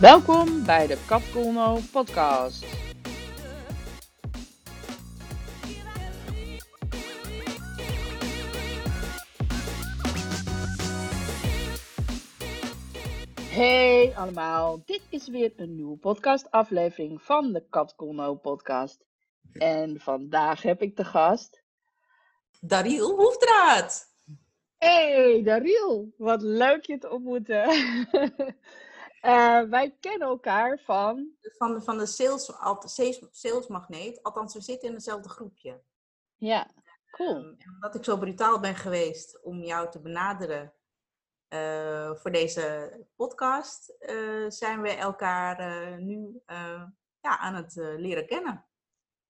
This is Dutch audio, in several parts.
Welkom bij de Capcolno podcast. Hey allemaal, dit is weer een nieuwe podcast aflevering van de Capcolno podcast. En vandaag heb ik de gast... Dariel Hoefdraad. Hey Dariel, wat leuk je te ontmoeten. Uh, wij kennen elkaar van. Van de, van de sales, salesmagneet. Althans, we zitten in hetzelfde groepje. Ja, cool. Um, omdat ik zo brutaal ben geweest om jou te benaderen uh, voor deze podcast, uh, zijn we elkaar nu ja, aan het leren kennen.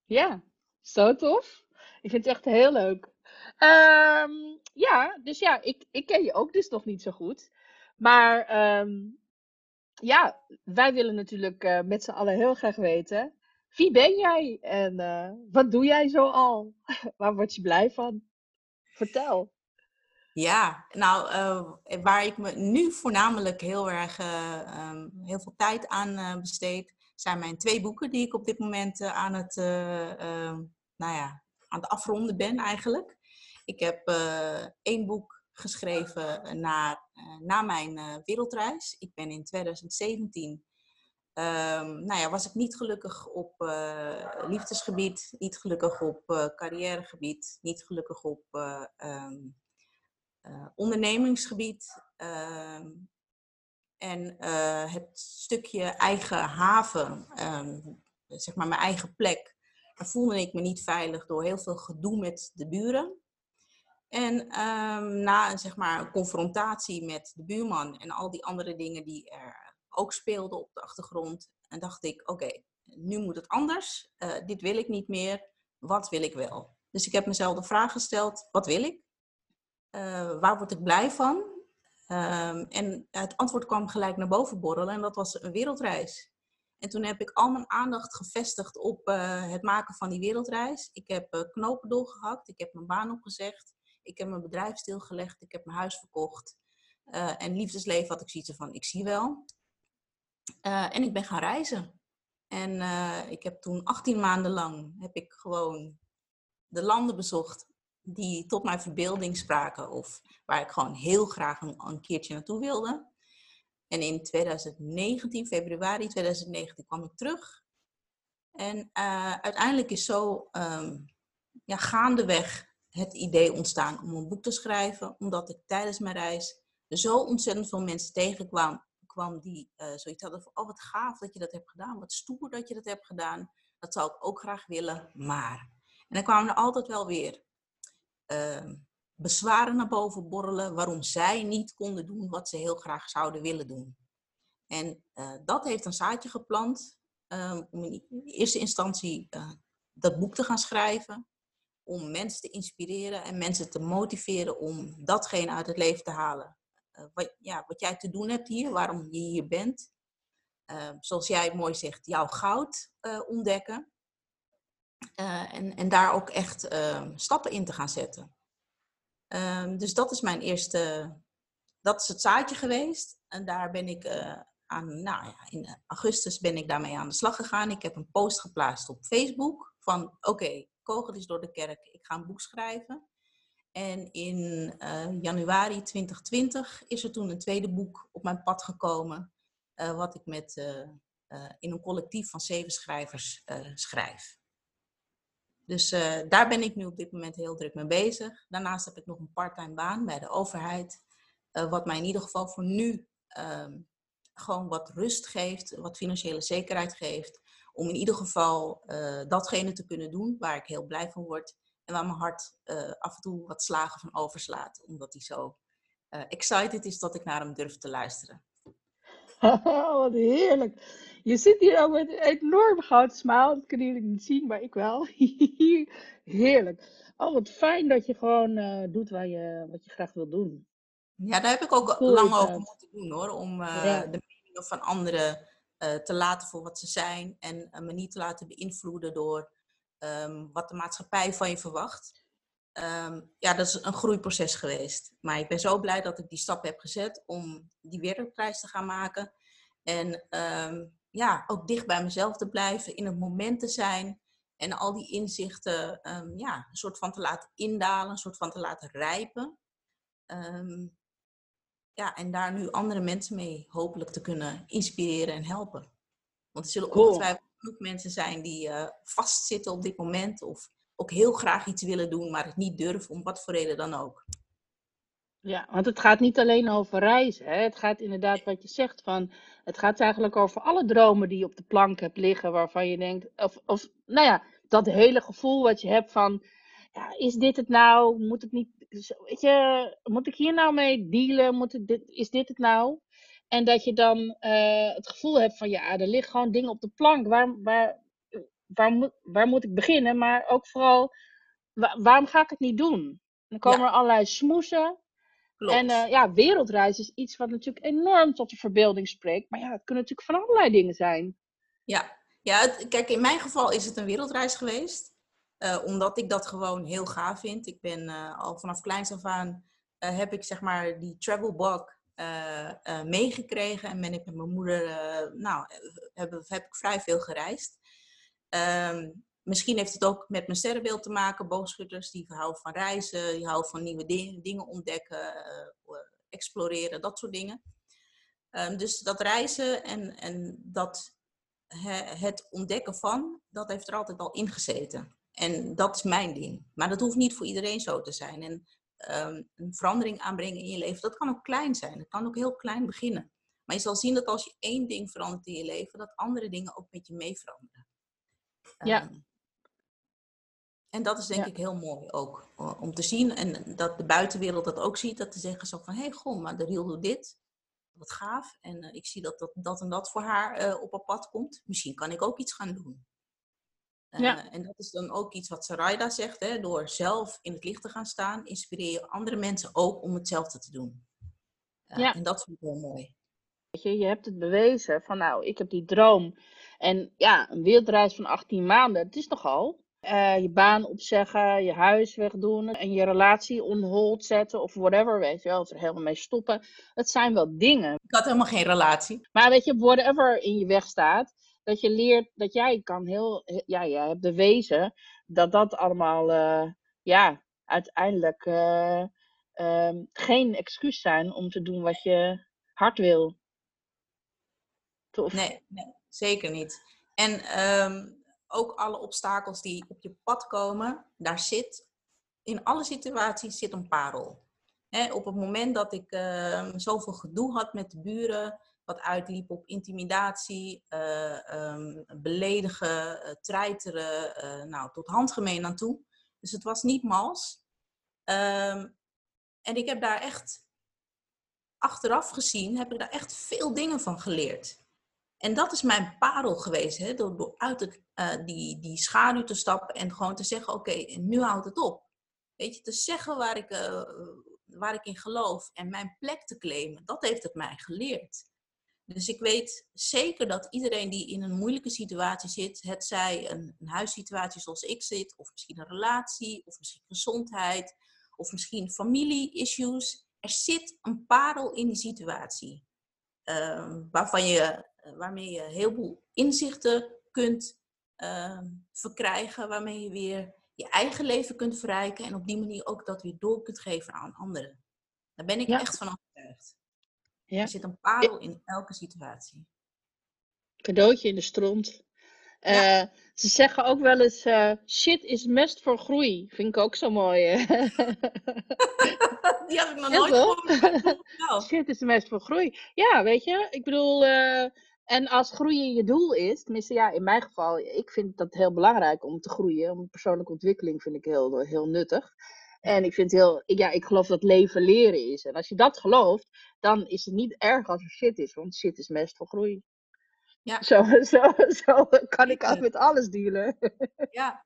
Ja, zo tof. Ik vind het echt heel leuk. Um, ja, dus ja, ik, ik ken je ook dus nog niet zo goed. Maar um, ja, wij willen natuurlijk uh, met z'n allen heel graag weten. Wie ben jij en uh, wat doe jij zo al? Waar word je blij van? Vertel. Ja, nou, uh, waar ik me nu voornamelijk heel erg um, heel veel tijd aan besteed, zijn mijn twee boeken die ik op dit moment aan het, nou ja, aan het afronden ben eigenlijk. Ik heb één boek geschreven na, na mijn wereldreis. Ik ben in 2017, um, nou ja, was ik niet gelukkig op liefdesgebied, niet gelukkig op carrièregebied, niet gelukkig op um, ondernemingsgebied. Um, en het stukje eigen haven, zeg maar mijn eigen plek, daar voelde ik me niet veilig door heel veel gedoe met de buren. En um, na zeg maar, een confrontatie met de buurman en al die andere dingen die er ook speelden op de achtergrond, en dacht ik, oké, nu moet het anders. Uh, dit wil ik niet meer. Wat wil ik wel? Dus ik heb mezelf de vraag gesteld, wat wil ik? Uh, waar word ik blij van? Um, en het antwoord kwam gelijk naar boven borrelen en dat was een wereldreis. En toen heb ik al mijn aandacht gevestigd op uh, het maken van die wereldreis. Ik heb knopen doorgehakt, ik heb mijn baan opgezegd. Ik heb mijn bedrijf stilgelegd, ik heb mijn huis verkocht. Uh, en liefdesleven had ik zoiets van, ik zie wel. Uh, en ik ben gaan reizen. En uh, ik heb toen 18 maanden lang, heb ik gewoon de landen bezocht die tot mijn verbeelding spraken. Of waar ik gewoon heel graag een, een keertje naartoe wilde. En in 2019, februari 2019, kwam ik terug. En uiteindelijk is zo um, ja, gaandeweg het idee ontstaan om een boek te schrijven, omdat ik tijdens mijn reis zo ontzettend veel mensen tegenkwam kwam die uh, zoiets hadden van, oh wat gaaf dat je dat hebt gedaan, wat stoer dat je dat hebt gedaan, dat zou ik ook graag willen, maar. En dan kwamen er altijd wel weer uh, bezwaren naar boven borrelen waarom zij niet konden doen wat ze heel graag zouden willen doen. En uh, dat heeft een zaadje geplant ehm, om in eerste instantie eh, dat boek te gaan schrijven om mensen te inspireren en mensen te motiveren om datgene uit het leven te halen. Uh, wat, ja, wat jij te doen hebt hier, waarom je hier bent. Uh, zoals jij mooi zegt, jouw goud uh, ontdekken. en, en daar ook echt stappen in te gaan zetten. Ehm, dus dat is mijn eerste, dat is het zaadje geweest. En daar ben ik aan, nou ja, in augustus ben ik daarmee aan de slag gegaan. Ik heb een post geplaatst op Facebook van oké, kogel is door de kerk. Ik ga een boek schrijven. En in uh, januari 2020 is er toen een tweede boek op mijn pad gekomen. Uh, wat ik met, uh, in een collectief van zeven schrijvers schrijf. Dus daar ben ik nu op dit moment heel druk mee bezig. Daarnaast heb ik nog een parttime baan bij de overheid. wat mij in ieder geval voor nu ehm, gewoon wat rust geeft, wat financiële zekerheid geeft om in ieder geval uh, datgene te kunnen doen waar ik heel blij van word. En waar mijn hart uh, af en toe wat slagen van overslaat. Omdat hij zo uh, excited is dat ik naar hem durf te luisteren. wat heerlijk. Je zit hier al met een enorm goud smaal. Dat kunnen jullie niet zien, maar ik wel. heerlijk. Oh, wat fijn dat je gewoon doet waar je, wat je graag wil doen. Ja, daar heb ik ook lang over moeten doen hoor. Om ja. de meningen van anderen uh, te laten voor wat ze zijn en uh, me niet te laten beïnvloeden door um, wat de maatschappij van je verwacht. Um, ja, dat is een groeiproces geweest. Maar ik ben zo blij dat ik die stap heb gezet om die wereldprijs te gaan maken. En ehm, ja, ook dicht bij mezelf te blijven, in het moment te zijn. En al die inzichten ehm, ja, een soort van te laten indalen, een soort van te laten rijpen. Ehm, ja, en daar nu andere mensen mee hopelijk te kunnen inspireren en helpen. Want er zullen ongetwijfeld genoeg mensen zijn die uh, vastzitten op dit moment. Of ook heel graag iets willen doen, maar het niet durven, om wat voor reden dan ook. Ja, want het gaat niet alleen over reizen. Hè? Het gaat inderdaad wat je zegt van. Het gaat eigenlijk over alle dromen die je op de plank hebt liggen, waarvan je denkt. Of, of nou ja, dat hele gevoel wat je hebt van. Ja, is dit het nou? Moet ik niet. Weet je, moet ik hier nou mee dealen? Moet ik dit, is dit het nou? En dat je dan uh, het gevoel hebt van ja, er liggen gewoon dingen op de plank. Waar, waar, waar, moet, waar moet ik beginnen? Maar ook vooral, waar, waarom ga ik het niet doen? Dan komen er allerlei smoesen. En uh, ja, wereldreis is iets wat natuurlijk enorm tot de verbeelding spreekt. Maar ja, het kunnen natuurlijk van allerlei dingen zijn. Ja, ja het, kijk, in mijn geval is het een wereldreis geweest. Uh, omdat ik dat gewoon heel gaaf vind. Ik ben uh, al vanaf kleins af aan, heb ik zeg maar die travel bug meegekregen. En ben ik met mijn moeder, nou, heb, heb ik vrij veel gereisd. Um, Misschien heeft het ook met mijn sterrenbeeld te maken. Boogschutters die houden van reizen, die houden van nieuwe dingen, dingen ontdekken, exploreren, dat soort dingen. Um, dus dat reizen en, en dat het ontdekken van, dat heeft er altijd al ingezeten. En dat is mijn ding. Maar dat hoeft niet voor iedereen zo te zijn. En um, een verandering aanbrengen in je leven, dat kan ook klein zijn. Het kan ook heel klein beginnen. Maar je zal zien dat als je één ding verandert in je leven, dat andere dingen ook met je mee veranderen. Ja. Um, en dat is denk ik heel mooi ook om te zien. En dat de buitenwereld dat ook ziet. Dat te zeggen zo van, hé, hey, goh, maar de Riel doet dit. Wat gaaf. En uh, ik zie dat, dat dat en dat voor haar uh, op haar pad komt. Misschien kan ik ook iets gaan doen. Uh, ja. En dat is dan ook iets wat Sarayda zegt. Hè? Door zelf in het licht te gaan staan, inspireer je andere mensen ook om hetzelfde te doen. Ja. En dat vind ik heel mooi. Weet je, je hebt het bewezen van nou, ik heb die droom. En ja, een wereldreis van 18 maanden, het is nogal. Uh, je baan opzeggen, je huis wegdoen en je relatie on hold zetten of whatever, weet je wel, of er helemaal mee stoppen. Dat zijn wel dingen. Ik had helemaal geen relatie. Maar weet je, whatever in je weg staat, dat je leert dat jij kan heel, ja, jij hebt bewezen dat dat allemaal, uh, ja, uiteindelijk uh, um, geen excuus zijn om te doen wat je hard wil. Nee, nee zeker niet. En um, ook alle obstakels die op je pad komen, daar zit, in alle situaties zit een parel. op het moment dat ik uh, zoveel gedoe had met de buren, wat uitliep op intimidatie, uh, um, beledigen, uh, treiteren, uh, nou, tot handgemeen aan toe. Dus het was niet mals. Um, en ik heb daar echt, achteraf gezien, heb ik daar echt veel dingen van geleerd. En dat is mijn parel geweest, hè? Door, uit het, die, die schaduw te stappen en gewoon te zeggen, oké, nu houdt het op. Weet je, te zeggen waar ik, waar ik in geloof en mijn plek te claimen, dat heeft het mij geleerd. Dus ik weet zeker dat iedereen die in een moeilijke situatie zit, het zij een, een huissituatie zoals ik zit, of misschien een relatie, of misschien gezondheid, of misschien familie-issues, er zit een parel in die situatie. Uh, waarvan je eh, waarmee je heel veel inzichten kunt uh, verkrijgen, waarmee je weer je eigen leven kunt verrijken en op die manier ook dat weer door kunt geven aan anderen. Daar ben ik echt van overtuigd. Ja. Er zit een parel in elke situatie. Cadeautje in de stront. Uh, ze zeggen ook wel eens: uh, shit is mest voor groei. Vind ik ook zo mooi. Die heb ik nog nooit gehoord. shit is mest voor groei. Ja, weet je, ik bedoel, uh, en als groeien je doel is, tenminste ja, in mijn geval, ik vind dat heel belangrijk om te groeien. Om persoonlijke ontwikkeling vind ik heel, heel nuttig. En ik vind heel, ja, ik geloof dat leven leren is. En als je dat gelooft, dan is het niet erg als er shit is, want shit is mest voor groei. Ja. Zo, zo, zo kan ik altijd met alles dealen. Ja,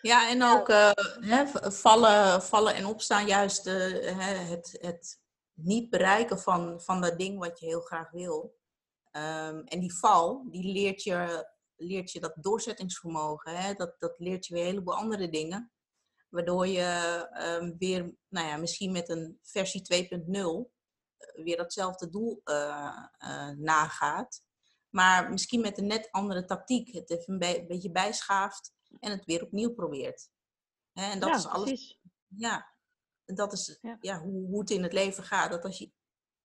ja en ook uh, hè, vallen, vallen en opstaan, juist uh, het, het niet bereiken van, van dat ding wat je heel graag wil. Um, en die val, die leert je, leert je dat doorzettingsvermogen. Hè? Dat, dat leert je weer een heleboel andere dingen. Waardoor je um, weer, nou ja, misschien met een versie 2.0 uh, weer datzelfde doel uh, uh, nagaat. Maar misschien met een net andere tactiek. Het even een, be- een beetje bijschaaft en het weer opnieuw probeert. Hè, en dat ja, is alles. precies. Ja, dat is Ja. ja. hoe, hoe het in het leven gaat. Dat als je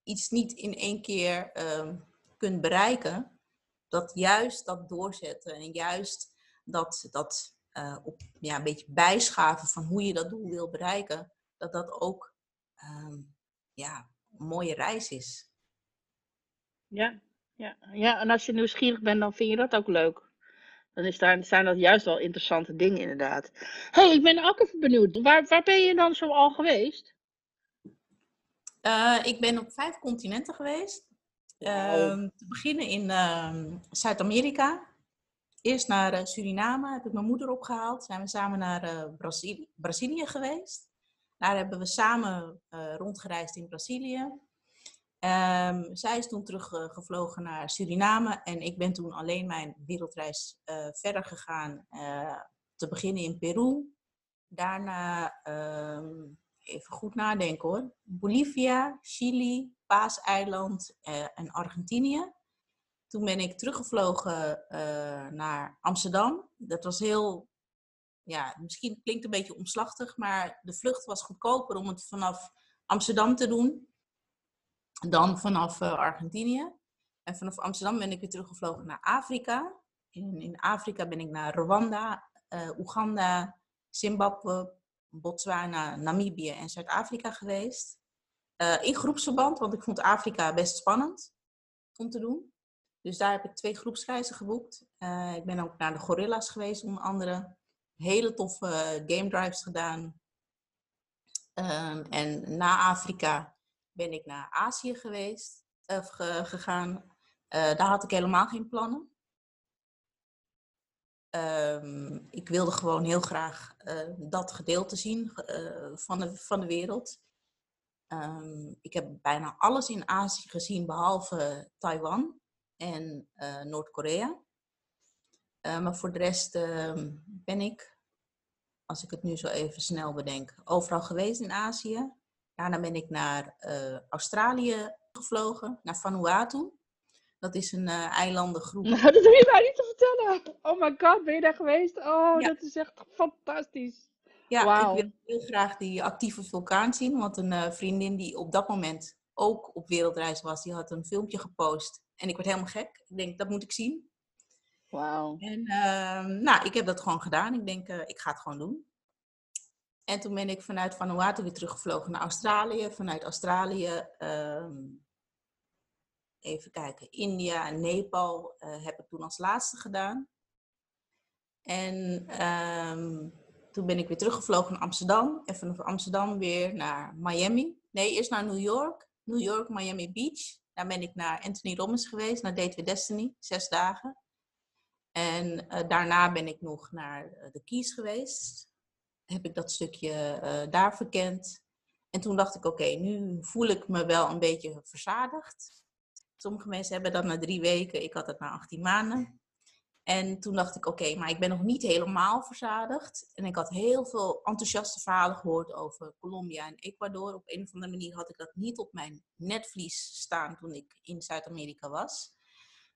iets niet in één keer ehm, kunt bereiken, dat juist dat doorzetten en juist dat, dat eh, op, ja, een beetje bijschaven van hoe je dat doel wil bereiken, dat dat ook ehm, ja, een mooie reis is. Ja, ja, ja, en als je nieuwsgierig bent, dan vind je dat ook leuk. Dan is daar, zijn dat juist wel interessante dingen, inderdaad. hey, ik ben ook even benieuwd. Waar, waar ben je dan zo al geweest? Eh, ik ben op vijf continenten geweest. Ehm, te beginnen in ehm, Zuid-Amerika. Eerst naar eh, Suriname heb ik mijn moeder opgehaald. Zijn we samen naar eh, Brazilië, Brazilië geweest. Daar hebben we samen eh, rondgereisd in Brazilië. Ehm, zij is toen teruggevlogen naar Suriname en ik ben toen alleen mijn wereldreis verder gegaan. te beginnen in Peru. Daarna, ehm, even goed nadenken hoor, Bolivia, Chili, Paaseiland en Argentinië. Toen ben ik teruggevlogen eh, naar Amsterdam. Dat was heel, ja, misschien klinkt een beetje omslachtig, maar de vlucht was goedkoper om het vanaf Amsterdam te doen dan vanaf eh, Argentinië. En vanaf Amsterdam ben ik weer teruggevlogen naar Afrika. In, in Afrika ben ik naar Rwanda, eh, Oeganda, Zimbabwe, Botswana, Namibië en Zuid-Afrika geweest. In groepsverband, want ik vond Afrika best spannend om te doen. Dus daar heb ik twee groepsreizen geboekt. Eh, ik ben ook naar de Gorilla's geweest, onder andere. Hele toffe eh, game drives gedaan. Ehm, en na Afrika ben ik naar Azië geweest, of ge- gegaan. Eh, daar had ik helemaal geen plannen. Ehm, ik wilde gewoon heel graag dat gedeelte zien van, de, van de wereld. Ehm, ik heb bijna alles in Azië gezien, behalve Taiwan en eh, Noord-Korea. Eh, maar voor de rest ehm, ben ik, als ik het nu zo even snel bedenk, overal geweest in Azië. Daarna ben ik naar eh, Australië gevlogen, naar Vanuatu. Dat is een eilandengroep. Nou, dat hoef je mij niet te vertellen. Oh my god, ben je daar geweest? Oh, Ja. dat is echt fantastisch. Ja, ik wil heel graag die actieve vulkaan zien. Want een vriendin die op dat moment ook op wereldreis was, die had een filmpje gepost. En ik werd helemaal gek. Ik denk, dat moet ik zien. Wauw. En ehm, nou, ik heb dat gewoon gedaan. Ik denk, eh, ik ga het gewoon doen. En toen ben ik vanuit Vanuatu weer teruggevlogen naar Australië. Vanuit Australië, ehm, even kijken, India en Nepal eh, heb ik toen als laatste gedaan. En ehm, toen ben ik weer teruggevlogen naar Amsterdam. En vanaf Amsterdam weer naar Miami. Nee, eerst naar New York. New York, Miami Beach. Daar ben ik naar Anthony Robbins geweest, naar Date with Destiny. Zes dagen. En eh, daarna ben ik nog naar eh, de Keys geweest. Heb ik dat stukje eh, daar verkend. En toen dacht ik, oké, nu voel ik me wel een beetje verzadigd. Sommige mensen hebben dat na drie weken, ik had het na 18 maanden. En toen dacht ik, oké, maar ik ben nog niet helemaal verzadigd. En ik had heel veel enthousiaste verhalen gehoord over Colombia en Ecuador. Op een of andere manier had ik dat niet op mijn netvlies staan toen ik in Zuid-Amerika was.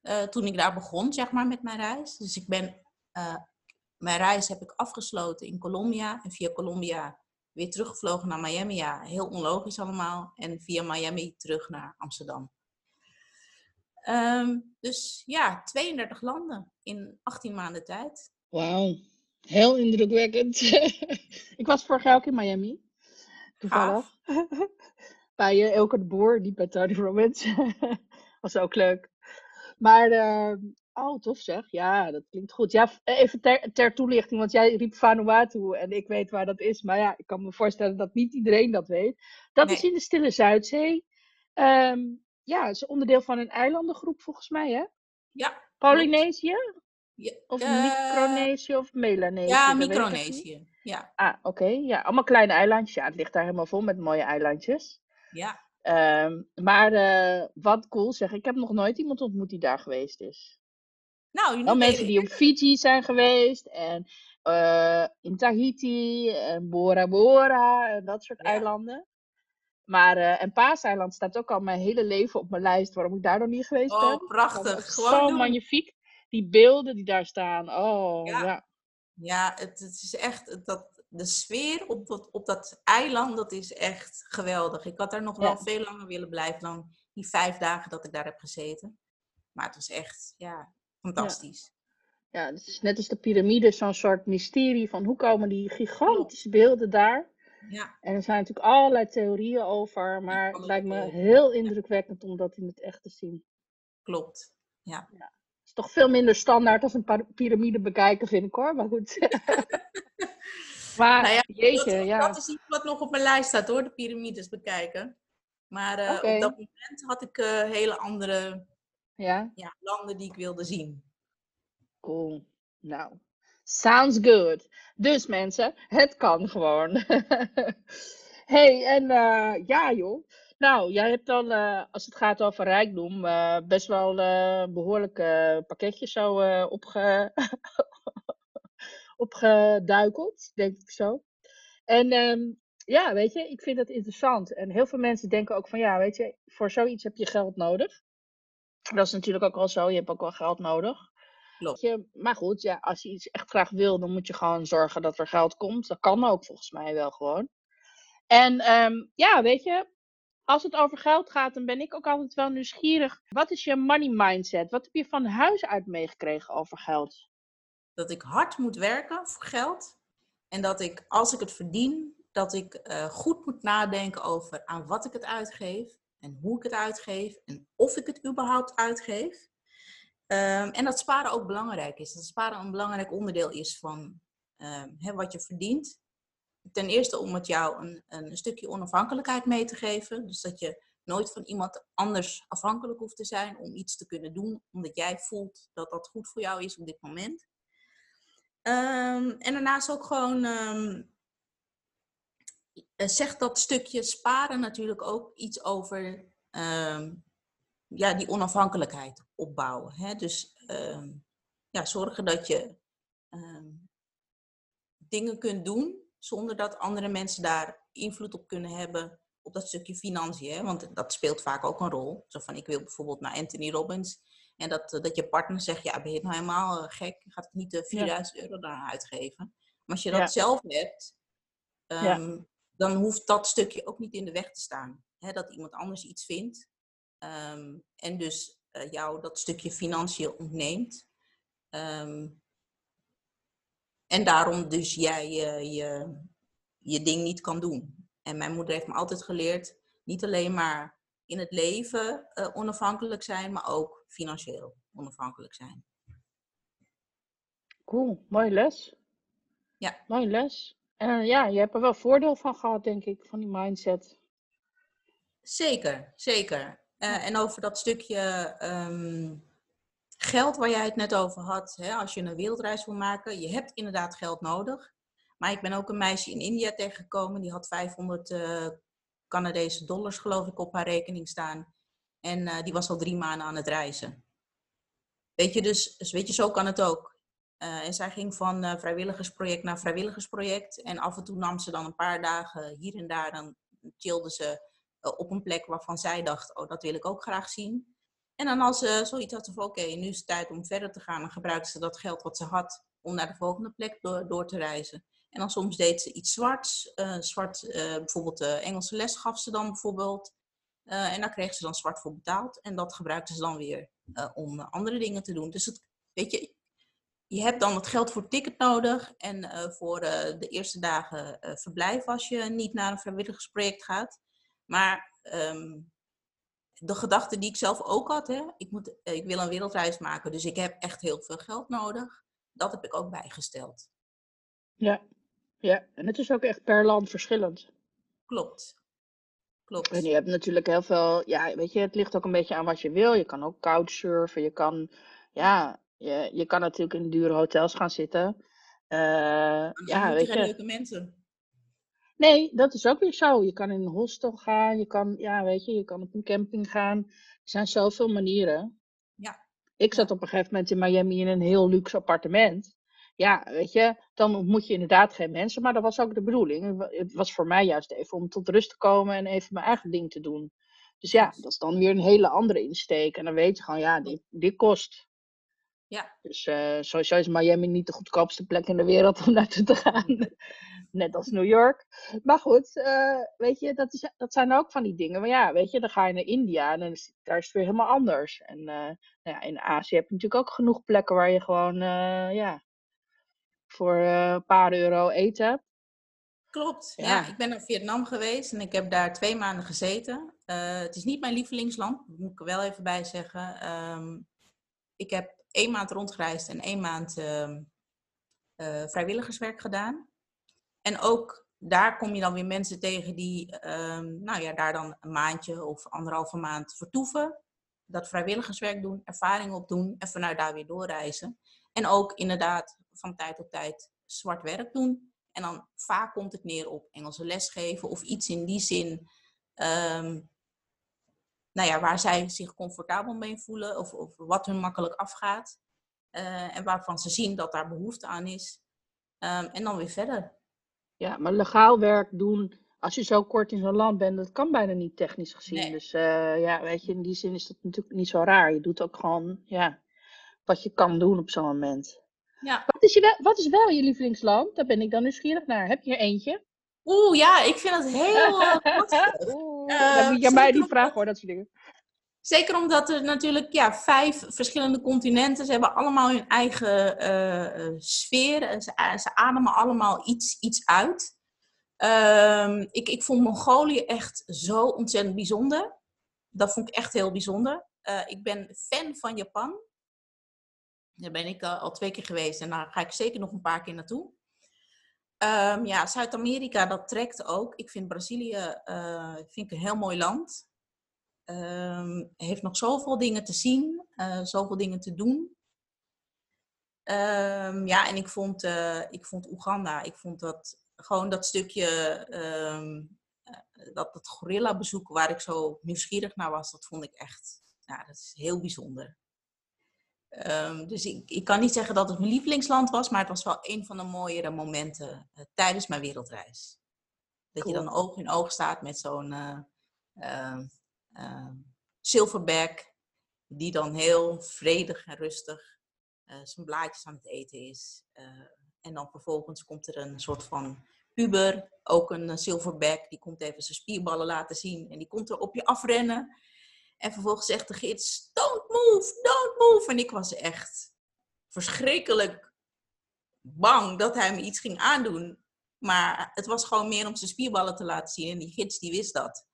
Eh, toen ik daar begon, zeg maar, met mijn reis. Dus ik ben, eh, mijn reis heb ik afgesloten in Colombia. En via Colombia weer teruggevlogen naar Miami. Ja, heel onlogisch allemaal. En via Miami terug naar Amsterdam. Ehm, dus ja, 32 landen in 18 maanden tijd. Wauw. Heel indrukwekkend. ik was vorig jaar ook in Miami. Toevallig. bij uh, Elke de Boer, niet bij Tony Robbins. was ook leuk. Maar, uh, oh, tof zeg. Ja, dat klinkt goed. Ja, even ter, ter, toelichting, want jij riep Vanuatu en ik weet waar dat is. Maar ja, ik kan me voorstellen dat niet iedereen dat weet. Dat nee. is in de Stille Zuidzee. Um, ja, het is onderdeel van een eilandengroep volgens mij, hè? Ja. Polynesië? Ja, of uh, Micronesië of Melanesië? Ja, Micronesië. Ja. Ah, oké. Okay. Ja, allemaal kleine eilandjes. Ja, het ligt daar helemaal vol met mooie eilandjes. Ja. Um, maar uh, wat cool zeg, ik heb nog nooit iemand ontmoet die daar geweest is. Nou, Wel mensen die op Fiji zijn geweest en uh, in Tahiti en Bora Bora en dat soort ja. eilanden. Maar, uh, en Paaseiland staat ook al mijn hele leven op mijn lijst waarom ik daar nog niet geweest ben. Oh, prachtig. Zo magnifiek. Die beelden die daar staan. Oh, ja. Ja, ja het, het, is echt, dat, de sfeer op dat, op dat eiland, dat is echt geweldig. Ik had daar nog wel veel langer willen blijven dan die vijf dagen dat ik daar heb gezeten. Maar het was echt, ja, fantastisch. Ja, het is net als de piramide, zo'n soort mysterie van hoe komen die gigantische beelden daar. Ja. En er zijn natuurlijk allerlei theorieën over, maar het lijkt me heel indrukwekkend om dat in het echt te zien. Klopt, ja. ja. Het is toch veel minder standaard als een piramide bekijken, vind ik hoor, maar goed. maar nou ja, jeetje, dat, ja. dat is iets wat nog op mijn lijst staat hoor, de piramides bekijken. Maar uh, op dat moment had ik uh, hele andere ja? Ja, landen die ik wilde zien. Cool. Nou, sounds good. Dus mensen, het kan gewoon. hey, en uh, ja joh. Nou, jij hebt dan, uh, als het gaat over rijkdom, uh, best wel behoorlijke pakketjes zo opge opgeduikeld, denk ik zo. En um, ja, weet je, ik vind dat interessant. En heel veel mensen denken ook van, ja, weet je, voor zoiets heb je geld nodig. Dat is natuurlijk ook wel zo, je hebt ook wel geld nodig. Je, maar goed, ja, als je iets echt graag wil, dan moet je gewoon zorgen dat er geld komt. Dat kan ook volgens mij wel gewoon. En um, ja, weet je, als het over geld gaat, dan ben ik ook altijd wel nieuwsgierig. Wat is je money mindset? Wat heb je van huis uit meegekregen over geld? Dat ik hard moet werken voor geld. En dat ik, als ik het verdien, dat ik uh, goed moet nadenken over aan wat ik het uitgeef. En hoe ik het uitgeef. En of ik het überhaupt uitgeef. Um, en dat sparen ook belangrijk is. Dat sparen een belangrijk onderdeel is van hè, wat je verdient. Ten eerste om het jou een, een stukje onafhankelijkheid mee te geven. Dus dat je nooit van iemand anders afhankelijk hoeft te zijn om iets te kunnen doen, omdat jij voelt dat dat goed voor jou is op dit moment. Um, en daarnaast ook gewoon um, zegt dat stukje sparen natuurlijk ook iets over ja, die onafhankelijkheid opbouwen. Hè? Dus ja, zorgen dat je dingen kunt doen zonder dat andere mensen daar invloed op kunnen hebben op dat stukje financiën. Hè? Want dat speelt vaak ook een rol. Zo van, ik wil bijvoorbeeld naar Anthony Robbins. En dat, dat je partner zegt, ja, ben je nou helemaal eh, gek? Gaat het niet de 4000 euro daar uitgeven? Maar als je dat zelf hebt, um, dan hoeft dat stukje ook niet in de weg te staan. Hè? Dat iemand anders iets vindt. Um, en dus uh, jou dat stukje financiën ontneemt. Um, en daarom dus jij uh, je, je ding niet kan doen. En mijn moeder heeft me altijd geleerd, niet alleen maar in het leven uh, onafhankelijk zijn, maar ook financieel onafhankelijk zijn. Cool, mooie les. Ja. Mooie les. En ja, je hebt er wel voordeel van gehad, denk ik, van die mindset. Zeker, zeker. Uh, en over dat stukje um, geld waar jij het net over had, hè, als je een wereldreis wil maken, je hebt inderdaad geld nodig. Maar ik ben ook een meisje in India tegengekomen, die had 500 uh, Canadese dollars, geloof ik, op haar rekening staan. En uh, die was al drie maanden aan het reizen. Weet je, dus, dus weet je, zo kan het ook. Uh, en zij ging van uh, vrijwilligersproject naar vrijwilligersproject. En af en toe nam ze dan een paar dagen hier en daar. Dan chillde ze op een plek waarvan zij dacht, oh, dat wil ik ook graag zien. En dan als ze zoiets had van, oké, nu is het tijd om verder te gaan. Dan gebruikte ze dat geld wat ze had om naar de volgende plek door, te reizen. En dan soms deed ze iets zwarts. Uh, zwart, uh, bijvoorbeeld de Engelse les gaf ze dan bijvoorbeeld. En daar kreeg ze dan zwart voor betaald. En dat gebruikte ze dan weer om andere dingen te doen. Dus het, weet je, je hebt dan het geld voor ticket nodig. En voor de eerste dagen verblijf als je niet naar een vrijwilligersproject gaat. Maar um, de gedachte die ik zelf ook had, hè, ik, moet, ik wil een wereldreis maken, dus ik heb echt heel veel geld nodig. Dat heb ik ook bijgesteld. Ja, ja. en het is ook echt per land verschillend. Klopt. Klopt. En je hebt natuurlijk heel veel, ja, weet je, het ligt ook een beetje aan wat je wil. Je kan ook couchsurfen, je kan, ja, je, je kan natuurlijk in dure hotels gaan zitten. Uh, ja, weet je. leuke mensen. Nee, dat is ook weer zo. Je kan in een hostel gaan, je kan, ja, weet je, je kan op een camping gaan. Er zijn zoveel manieren. Ja. Ik zat op een gegeven moment in Miami in een heel luxe appartement. ja, weet je, dan ontmoet je inderdaad geen mensen. Maar dat was ook de bedoeling. Het was voor mij juist even om tot rust te komen en even mijn eigen ding te doen. Dus ja, dat is dan weer een hele andere insteek. En dan weet je gewoon, ja, dit, dit kost. Ja. Dus uh, sowieso is Miami niet de goedkoopste plek in de wereld om naartoe te gaan. Net als New York. Maar goed, uh, weet je, dat, is, dat zijn ook van die dingen. Maar ja, weet je, dan ga je naar India en dan is, daar is het weer helemaal anders. En uh, nou ja, in Azië heb je natuurlijk ook genoeg plekken waar je gewoon, ja, voor een paar euro eten hebt. Klopt, ja. ja. Ik ben naar Vietnam geweest en ik heb daar twee maanden gezeten. het is niet mijn lievelingsland, moet ik er wel even bij zeggen. Um, ik heb één maand rondgereisd en één maand uh, uh, vrijwilligerswerk gedaan. En ook daar kom je dan weer mensen tegen die uh, nou ja, daar dan een maandje of anderhalve maand vertoeven. Dat vrijwilligerswerk doen, ervaring opdoen en vanuit daar weer doorreizen. En ook inderdaad van tijd tot tijd zwart werk doen. En dan vaak komt het neer op Engelse lesgeven of iets in die zin um, nou ja, waar zij zich comfortabel mee voelen of, of wat hun makkelijk afgaat. Uh, en waarvan ze zien dat daar behoefte aan is. Um, en dan weer verder. Ja, maar legaal werk doen als je zo kort in zo'n land bent, dat kan bijna niet technisch gezien. Nee. Dus uh, ja, weet je, in die zin is dat natuurlijk niet zo raar. Je doet ook gewoon ja, wat je kan doen op zo'n moment. Ja. Wat, is je, wat is wel je lievelingsland? Daar ben ik dan nieuwsgierig naar. Heb je er eentje? Oeh, ja, ik vind het heel uh, Dan moet je mij die vraag hoor, dat soort dingen. Zeker omdat er natuurlijk ja, vijf verschillende continenten, ze hebben allemaal hun eigen uh, sfeer. Ze, ze, ademen allemaal iets, iets uit. Um, ik, ik vond Mongolië echt zo ontzettend bijzonder. Dat vond ik echt heel bijzonder. Uh, ik ben fan van Japan. Daar ben ik al, al twee keer geweest en daar ga ik zeker nog een paar keer naartoe. Um, ja, Zuid-Amerika, dat trekt ook. Ik vind Brazilië uh, vind ik een heel mooi land. Um, heeft nog zoveel dingen te zien, uh, zoveel dingen te doen. Um, ja, en ik vond, uh, ik vond Oeganda, ik vond dat gewoon dat stukje, dat, dat gorilla bezoek waar ik zo nieuwsgierig naar was, dat vond ik echt, ja, dat is heel bijzonder. Um, dus ik, ik, kan niet zeggen dat het mijn lievelingsland was, maar het was wel een van de mooiere momenten uh, tijdens mijn wereldreis. Dat cool. je dan oog in oog staat met zo'n uh, uh, silverback, die dan heel vredig en rustig zijn blaadjes aan het eten is. en dan vervolgens komt er een soort van puber, ook een silverback, die komt even zijn spierballen laten zien en die komt er op je afrennen. En vervolgens zegt de gids, don't move, don't move. En ik was echt verschrikkelijk bang dat hij me iets ging aandoen. Maar het was gewoon meer om zijn spierballen te laten zien. En die gids die wist dat.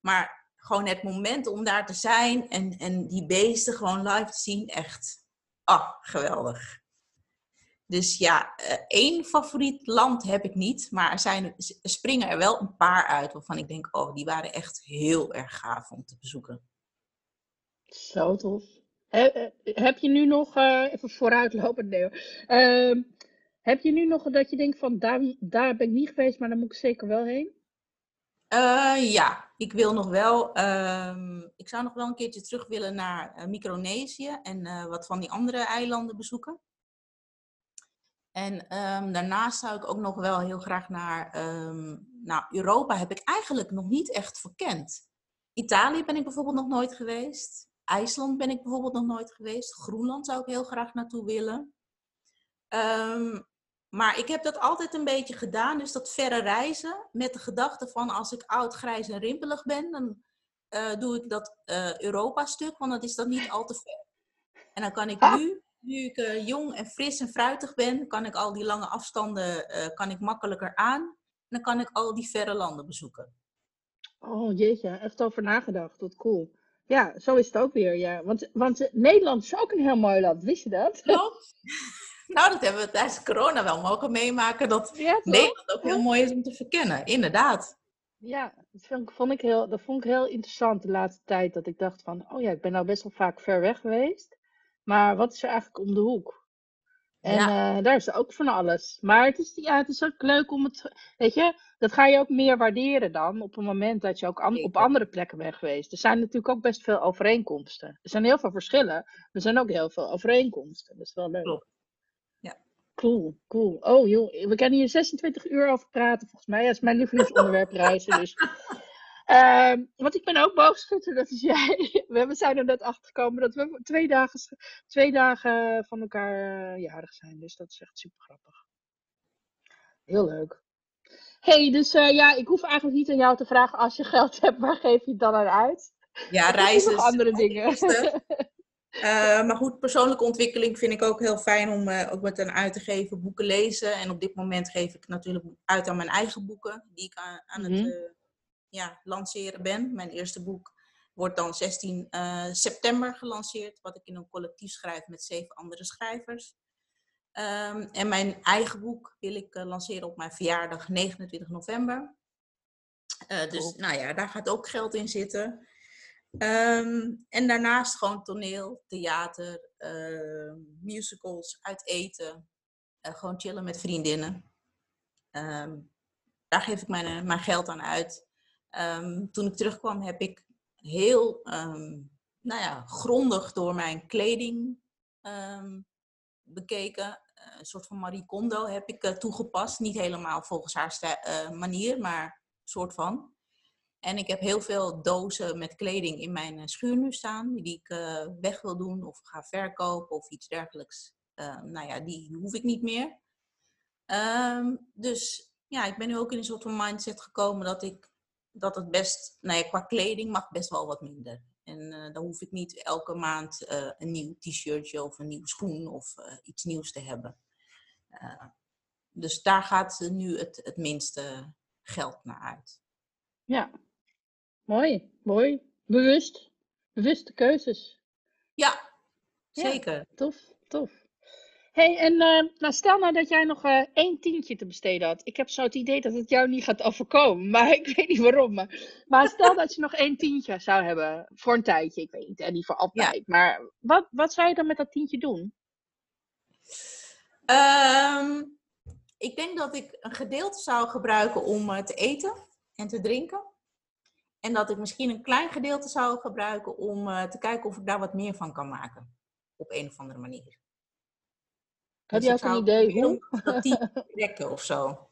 Maar gewoon het moment om daar te zijn en, en die beesten gewoon live te zien, echt, ah, geweldig. Dus ja, eh, één favoriet land heb ik niet, maar er, zijn, springen er wel een paar uit waarvan ik denk, oh, die waren echt heel erg gaaf om te bezoeken. Zo tof. heb je nu nog, uh, even vooruitlopend nee, uh, heb je nu nog dat je denkt van daar, daar ben ik niet geweest, maar daar moet ik zeker wel heen? Uh, ja, ik wil nog wel, uh, ik zou nog wel een keertje terug willen naar Micronesië en wat van die andere eilanden bezoeken. En um, daarnaast zou ik ook nog wel heel graag naar, nou Europa heb ik eigenlijk nog niet echt verkend. Italië ben ik bijvoorbeeld nog nooit geweest. IJsland ben ik bijvoorbeeld nog nooit geweest. Groenland zou ik heel graag naartoe willen. Um, maar ik heb dat altijd een beetje gedaan, dus dat verre reizen, met de gedachte van als ik oud, grijs en rimpelig ben, dan uh, doe ik dat uh, Europa-stuk, want dan is dat niet al te ver. En dan kan ik nu, nu ik uh, jong en fris en fruitig ben, kan ik al die lange afstanden kan ik makkelijker aan. En dan kan ik al die verre landen bezoeken. Oh jeetje, echt over nagedacht, wat cool. Ja, zo is het ook weer, ja. Want, want Nederland is ook een heel mooi land, wist je dat? Klopt. Nou, dat hebben we tijdens corona wel mogen meemaken. Dat ja, Nederland ook heel mooi is om te verkennen, inderdaad. Ja, dat vond, vond, ik heel, dat vond ik heel interessant de laatste tijd. Dat ik dacht van, oh ja, ik ben nou best wel vaak ver weg geweest. Maar wat is er eigenlijk om de hoek? En ja. uh, daar is ook van alles. Maar het is, ja, het is ook leuk om het, weet je, dat ga je ook meer waarderen dan op het moment dat je ook an, op andere plekken bent geweest. Er zijn natuurlijk ook best veel overeenkomsten. Er zijn heel veel verschillen, maar er zijn ook heel veel overeenkomsten. Dat is wel leuk. Klopt. Ja. Cool, cool. Oh joh, we kunnen hier 26 uur over praten volgens mij. Dat is mijn lievelingsonderwerp reizen. Dus. Ehm, want ik ben ook boogschutter, dat is jij. We zijn er net achter gekomen dat we twee dagen, twee dagen van elkaar uh, jarig zijn. Dus dat is echt super grappig. Heel leuk. hey, dus uh, ja, ik hoef eigenlijk niet aan jou te vragen als je geld hebt, waar geef je het dan aan uit? Ja, reizen. Nog andere dingen. Uh, maar goed, persoonlijke ontwikkeling vind ik ook heel fijn om uh, ook met een uit te geven, boeken lezen. En op dit moment geef ik natuurlijk uit aan mijn eigen boeken, die ik aan, aan het uh, ja, lanceren ben. Mijn eerste boek wordt dan 16 september gelanceerd, wat ik in een collectief schrijf met zeven andere schrijvers. Um, en mijn eigen boek wil ik lanceren op mijn verjaardag 29 november. dus nou ja, daar gaat ook geld in zitten. Um, en daarnaast gewoon toneel, theater, uh, musicals, uit eten. Gewoon chillen met vriendinnen. Um, daar geef ik mijn, eh, mijn geld aan uit. Um, toen ik terugkwam heb ik heel nou ja, grondig door mijn kleding bekeken. Een soort van Marie Kondo heb ik toegepast. Niet helemaal volgens haar manier, maar een soort van. En ik heb heel veel dozen met kleding in mijn eh, schuur nu staan, die ik weg wil doen of ga verkopen of iets dergelijks. Nou ja, die hoef ik niet meer. Dus ja, ik ben nu ook in een soort van mindset gekomen dat ik dat het best, nou ja, qua kleding mag best wel wat minder. En uh, dan hoef ik niet elke maand een nieuw t-shirtje of een nieuwe schoen of iets nieuws te hebben. dus daar gaat nu het, het minste geld naar uit. Ja, Mooi, mooi. Bewust. Bewuste keuzes. Ja, zeker. Ja, tof, tof. Hey, en uh, nou, stel nou dat jij nog uh, één tientje te besteden had. Ik heb zo het idee dat het jou niet gaat overkomen, maar ik weet niet waarom. Maar, maar stel dat je nog één tientje zou hebben voor een tijdje. Ik weet niet, en niet voor altijd. Ja. Maar wat, wat zou je dan met dat tientje doen? Um, ik denk dat ik een gedeelte zou gebruiken om uh, te eten en te drinken. En dat ik misschien een klein gedeelte zou gebruiken om uh, te kijken of ik daar wat meer van kan maken. Op een of andere manier. Heb dus je ook een idee hoe? Dat die trekken of zo.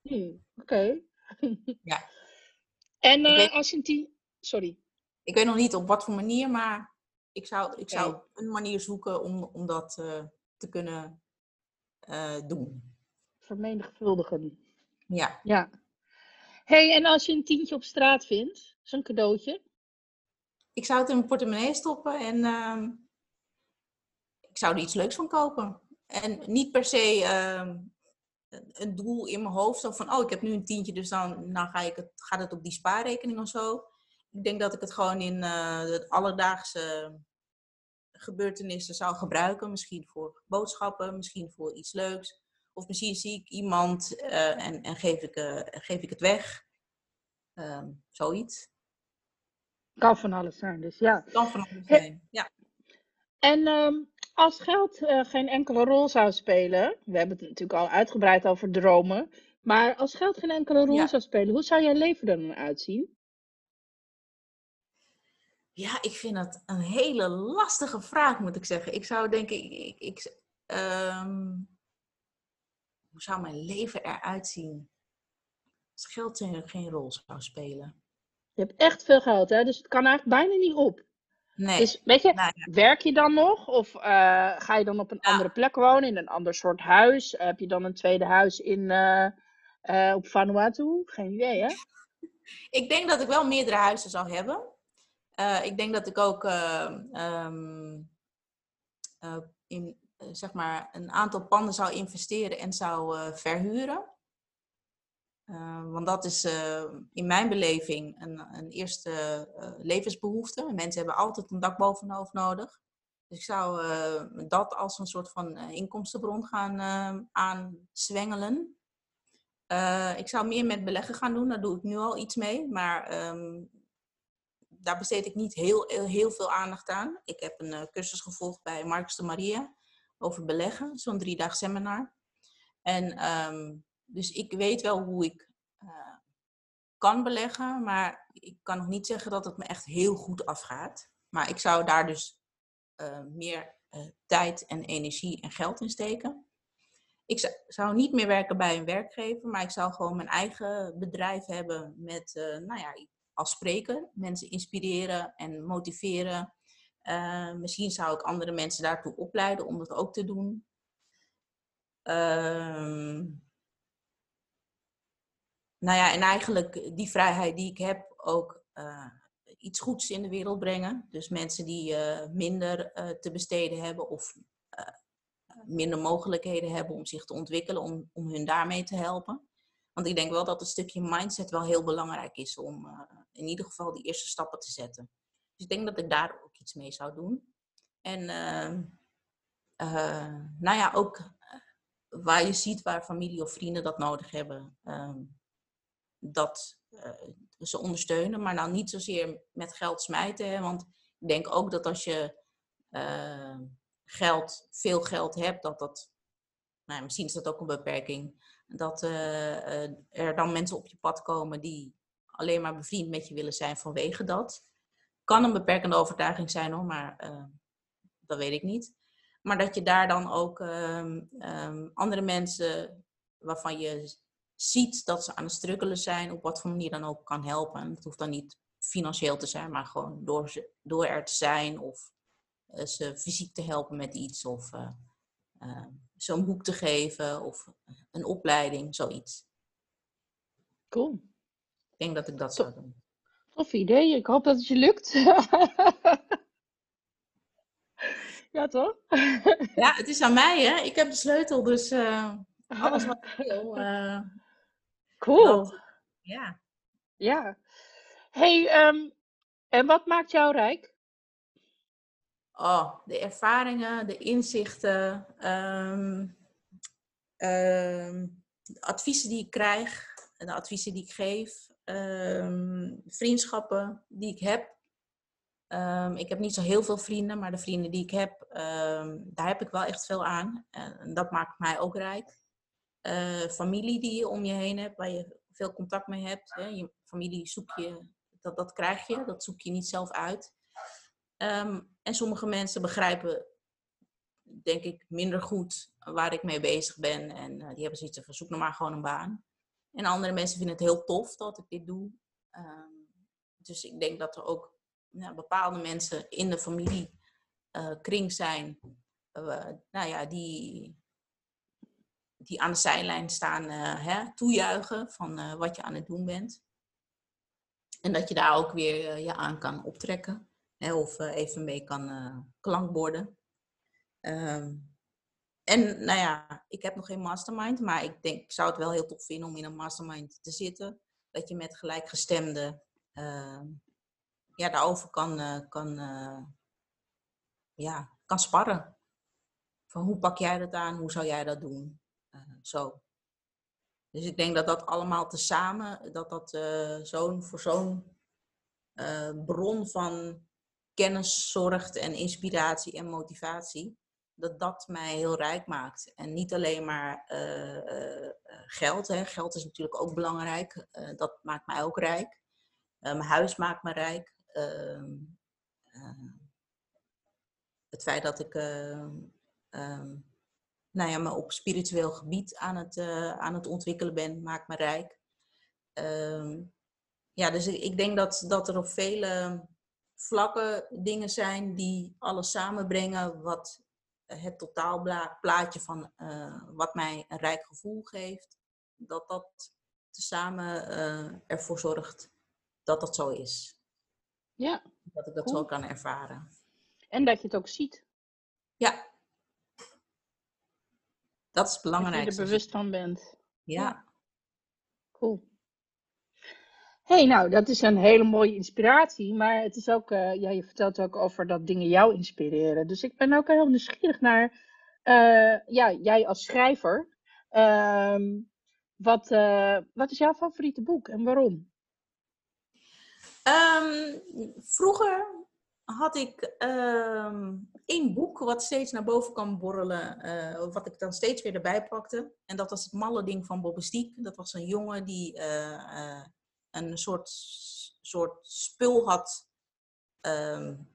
Hmm, Oké. Okay. ja. En uh, weet, als je een tien... Sorry. Ik weet nog niet op wat voor manier, maar ik zou, ik zou okay. een manier zoeken om, om dat uh, te kunnen doen. Vermenigvuldigen. Ja. Ja hey, en als je een tientje op straat vindt, zo'n cadeautje? Ik zou het in mijn portemonnee stoppen en uh, ik zou er iets leuks van kopen. En niet per se uh, een doel in mijn hoofd, zo van, oh, ik heb nu een tientje, dus dan, dan ga ik het, gaat het op die spaarrekening of zo. Ik denk dat ik het gewoon in uh, de alledaagse gebeurtenissen zou gebruiken. Misschien voor boodschappen, misschien voor iets leuks. Of misschien zie ik iemand uh, en, en geef, ik, uh, geef ik het weg. Um, zoiets. Kan van alles zijn, dus ja. Kan van alles zijn, ja. En um, als geld uh, geen enkele rol zou spelen, we hebben het natuurlijk al uitgebreid over dromen, maar als geld geen enkele rol ja. zou spelen, hoe zou jouw leven er dan uitzien? Ja, ik vind dat een hele lastige vraag, moet ik zeggen. Ik zou denken, ik, ik, ik um, hoe zou mijn leven eruit zien als geld geen rol zou spelen? Je hebt echt veel geld, hè? Dus het kan eigenlijk bijna niet op. Nee. Dus weet je, nou, ja. werk je dan nog? Of uh, ga je dan op een ja. andere plek wonen, in een ander soort huis? Heb je dan een tweede huis in, uh, uh, op Vanuatu? Geen idee, hè? ik denk dat ik wel meerdere huizen zou hebben. ik denk dat ik ook um, in eh, zeg maar een aantal panden zou investeren en zou verhuren. Uh, want dat is uh, in mijn beleving een, een eerste levensbehoefte. Mensen hebben altijd een dak boven hun hoofd nodig. Dus ik zou dat als een soort van inkomstenbron gaan aanzwengelen. ik zou meer met beleggen gaan doen, daar doe ik nu al iets mee. Maar um, daar besteed ik niet heel, heel veel aandacht aan. Ik heb een cursus gevolgd bij Marcus de Maria over beleggen, zo'n drie dag seminar. En um, dus ik weet wel hoe ik uh, kan beleggen, maar ik kan nog niet zeggen dat het me echt heel goed afgaat. Maar ik zou daar dus uh, meer uh, tijd en energie en geld in steken. ik zou niet meer werken bij een werkgever, maar ik zou gewoon mijn eigen bedrijf hebben met, nou ja, als spreker, mensen inspireren en motiveren. Misschien zou ik andere mensen daartoe opleiden om dat ook te doen. Uh, nou ja, en eigenlijk die vrijheid die ik heb ook uh, iets goeds in de wereld brengen. Dus mensen die minder te besteden hebben of minder mogelijkheden hebben om zich te ontwikkelen, om, om hun daarmee te helpen. Want ik denk wel dat het stukje mindset wel heel belangrijk is om in ieder geval die eerste stappen te zetten. Dus ik denk dat ik daar ook iets mee zou doen. En uh, nou ja, ook eh, waar je ziet waar familie of vrienden dat nodig hebben, ehm, dat ze ondersteunen, maar nou niet zozeer met geld smijten. Want ik denk ook dat als je geld, veel geld hebt, dat dat, nou, misschien is dat ook een beperking, dat uh, er dan mensen op je pad komen die alleen maar bevriend met je willen zijn vanwege dat. Kan een beperkende overtuiging zijn hoor, maar dat weet ik niet. Maar dat je daar dan ook um, um, andere mensen waarvan je ziet dat ze aan het struggelen zijn, op wat voor manier dan ook kan helpen. Het hoeft dan niet financieel te zijn, maar gewoon door, door er te zijn of uh, ze fysiek te helpen met iets of uh, uh, zo'n boek te geven of een opleiding, zoiets. Cool. Ik denk dat ik dat zou doen. Tof idee. Ik hoop dat het je lukt. ja, toch? ja, het is aan mij, hè? Ik heb de sleutel, dus alles wat ik wil. Cool. Ja. Ja. Hey, um, en wat maakt jou rijk? oh, de ervaringen, de inzichten, um, um, de adviezen die ik krijg, de adviezen die ik geef, vriendschappen die ik heb. ik heb niet zo heel veel vrienden, maar de vrienden die ik heb, daar heb ik wel echt veel aan. En dat maakt mij ook rijk. Uh, familie die je om je heen hebt, waar je veel contact mee hebt. Hè. Je familie zoek je, dat, dat krijg je, dat zoek je niet zelf uit. Um, en sommige mensen begrijpen, denk ik, minder goed waar ik mee bezig ben. En uh, die hebben zoiets van, zoek nog maar gewoon een baan. En andere mensen vinden het heel tof dat ik dit doe. Um, dus ik denk dat er ook nou, bepaalde mensen in de familiekring uh, zijn, uh, nou ja, die, die aan de zijlijn staan, hè, toejuichen van wat je aan het doen bent. En dat je daar ook weer je aan kan optrekken. Hè, of even mee kan klankborden. Um, en nou ja, ik heb nog geen mastermind, maar ik denk, ik zou het wel heel tof vinden om in een mastermind te zitten. Dat je met gelijkgestemden uh, ja, daarover kan, kan, ja, kan sparren. Van hoe pak jij dat aan, hoe zou jij dat doen? Zo. Dus ik denk dat dat allemaal tezamen, dat dat zo'n, voor zo'n bron van kennis zorgt en inspiratie en motivatie, dat dat mij heel rijk maakt. En niet alleen maar geld. Hè. Geld is natuurlijk ook belangrijk. Dat maakt mij ook rijk. mijn huis maakt me rijk. Ehm, het feit dat ik um, nou ja, me op spiritueel gebied aan het, aan het ontwikkelen ben, maakt me rijk. Um, ja, dus ik, ik denk dat, dat er op vele vlakken dingen zijn die alles samenbrengen wat het totaalplaatje van uh, wat mij een rijk gevoel geeft, dat dat tezamen uh, ervoor zorgt dat dat zo is. Ja. Dat ik dat cool. zo kan ervaren. En dat je het ook ziet. Ja. Dat is belangrijk. Dat je er bewust van bent. Ja. ja. Cool hey, nou, dat is een hele mooie inspiratie. Maar het is ook, uh, ja, je vertelt ook over dat dingen jou inspireren. Dus ik ben ook heel nieuwsgierig naar, uh, ja, jij als schrijver. Uh, wat, uh, wat is jouw favoriete boek en waarom? Um, vroeger had ik um, één boek wat steeds naar boven kan borrelen, uh, wat ik dan steeds weer erbij pakte. En dat was het malle ding van Bobbe Stiek. Dat was een jongen die uh, een soort, soort spul had um,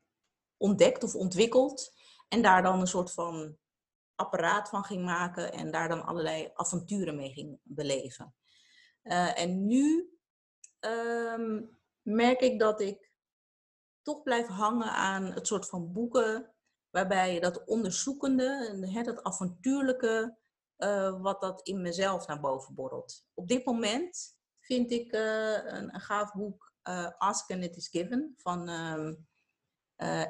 ontdekt of ontwikkeld. En daar dan een soort van apparaat van ging maken en daar dan allerlei avonturen mee ging beleven. Eh, en nu ehm, merk ik dat ik toch blijf hangen aan het soort van boeken waarbij je dat onderzoekende, hè, dat avontuurlijke, uh, wat dat in mezelf naar boven borrelt. Op dit moment vind ik uh, een, een, gaaf boek, uh, Ask and It Is Given, van um,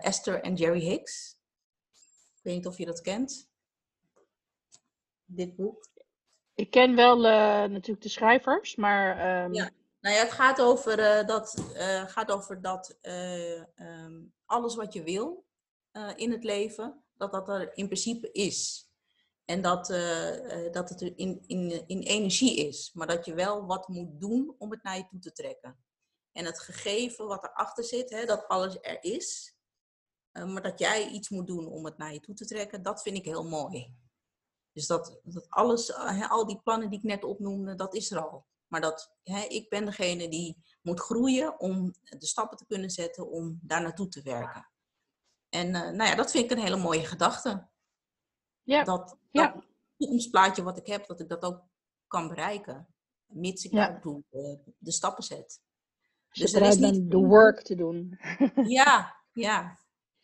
Esther en Jerry Hicks. Ik weet niet of je dat kent, dit boek. Ik ken wel natuurlijk de schrijvers, maar... Um... Ja. Nou ja, het gaat over dat, gaat over dat um, alles wat je wil in het leven, dat dat er in principe is. En dat, uh, dat het in, in, in energie is. Maar dat je wel wat moet doen om het naar je toe te trekken. En het gegeven wat erachter zit, hè, dat alles er is. Maar dat jij iets moet doen om het naar je toe te trekken, dat vind ik heel mooi. Dus dat, dat alles, al die plannen die ik net opnoemde, dat is er al. Maar dat ik ben degene die moet groeien om de stappen te kunnen zetten om daar naartoe te werken. En uh, nou ja, dat vind ik een hele mooie gedachte. Ja. Dat, ja. toekomstplaatje wat ik heb, dat ik dat ook kan bereiken. Mits ik ja. de, eh, de stappen zet. Dus, er is niet de work te doen. ja, ja.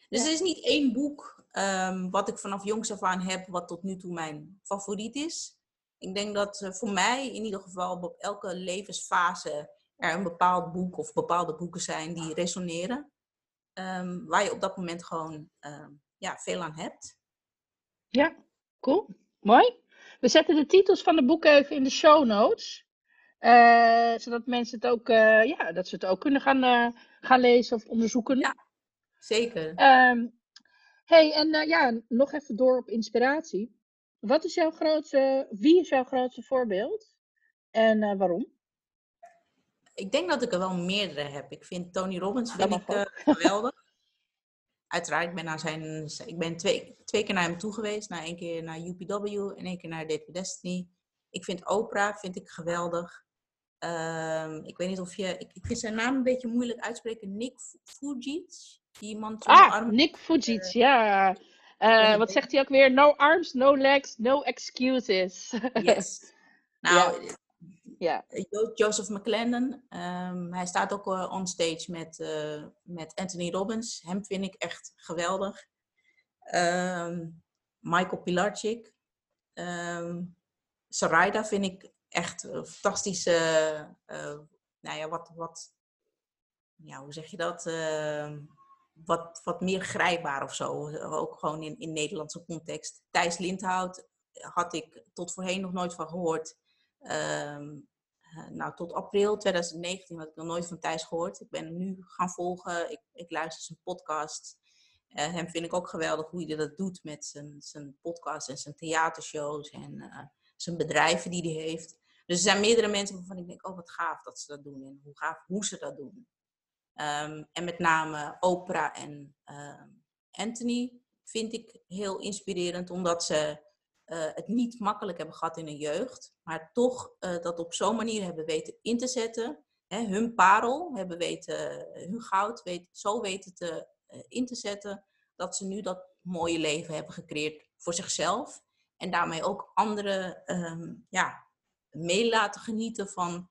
Dus er is niet één boek um, wat ik vanaf jongs af aan heb, wat tot nu toe mijn favoriet is. Ik denk dat uh, voor mij in ieder geval op elke levensfase er een bepaald boek of bepaalde boeken zijn die resoneren. Um, waar je op dat moment gewoon um, ja, veel aan hebt. Ja, cool. Mooi. We zetten de titels van de boeken even in de show notes. Uh, zodat mensen het ook, uh, ja, dat ze het ook kunnen gaan, uh, gaan lezen of onderzoeken. Ja, zeker. Um, hey, en ja, nog even door op inspiratie. Wat is jouw grootste, wie is jouw grootste voorbeeld? En waarom? Ik denk dat ik er wel meerdere heb. Ik vind Tony Robbins vind ik, geweldig uiteraard, ik ben, naar zijn, ik ben twee, twee keer naar hem toe geweest. naar één keer naar UPW en één keer naar Date with Destiny. Ik vind Oprah vind ik geweldig. Um, ik weet niet of je... Ik, ik, vind zijn naam een beetje moeilijk uitspreken. Nick Fujic. Die man ah, arm, Nick Fujic, uh, ja. Uh, wat zegt hij ook weer? No arms, no legs, no excuses. yes. Nou. Ja. Joseph McClendon. Um, hij staat ook uh, on stage met, uh, met Anthony Robbins. Hem vind ik echt geweldig. Um, Michael Pilarczyk. Um, Sarayda vind ik echt een fantastische... Uh, nou ja, wat... wat ja, hoe zeg je dat? wat, wat meer grijpbaar of zo. Ook gewoon in, in Nederlandse context. Thijs Lindhout had ik tot voorheen nog nooit van gehoord. Nou, tot april 2019 had ik nog nooit van Thijs gehoord. Ik ben hem nu gaan volgen. Ik, ik luister zijn podcast. Uh, hem vind ik ook geweldig hoe hij dat doet met zijn, zijn podcast en zijn theatershows en uh, zijn bedrijven die hij heeft. Dus er zijn meerdere mensen waarvan ik denk, oh wat gaaf dat ze dat doen en hoe gaaf hoe ze dat doen. Um, en met name Oprah en uh, Anthony vind ik heel inspirerend, omdat ze het niet makkelijk hebben gehad in hun jeugd, maar toch uh, dat op zo'n manier hebben weten in te zetten. Hè, hun parel hebben weten, hun goud weet, zo weten te, in te zetten, dat ze nu dat mooie leven hebben gecreëerd voor zichzelf. En daarmee ook anderen um, ja, mee laten genieten van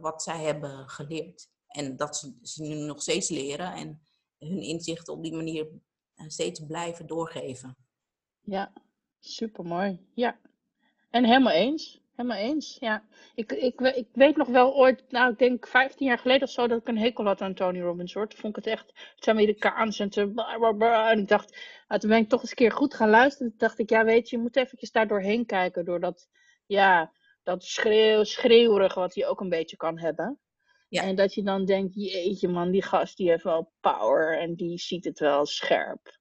wat zij hebben geleerd. En dat ze, ze nu nog steeds leren en hun inzichten op die manier steeds blijven doorgeven. Ja, Super mooi. Ja. En helemaal eens. Helemaal eens. Ja. Ik, ik, ik weet nog wel ooit, nou ik denk 15 jaar geleden of zo, dat ik een hekel had aan Tony Robbins hoor. Toen vond ik het echt, het Amerikaans en te En ik dacht, nou, toen ben ik toch eens een keer goed gaan luisteren. Toen dacht ik, ja weet je, je moet eventjes daar doorheen kijken. Door dat, ja, dat schreeuw, schreeuwige wat hij ook een beetje kan hebben. Ja. En dat je dan denkt, jeetje man, die gast die heeft wel power en die ziet het wel scherp.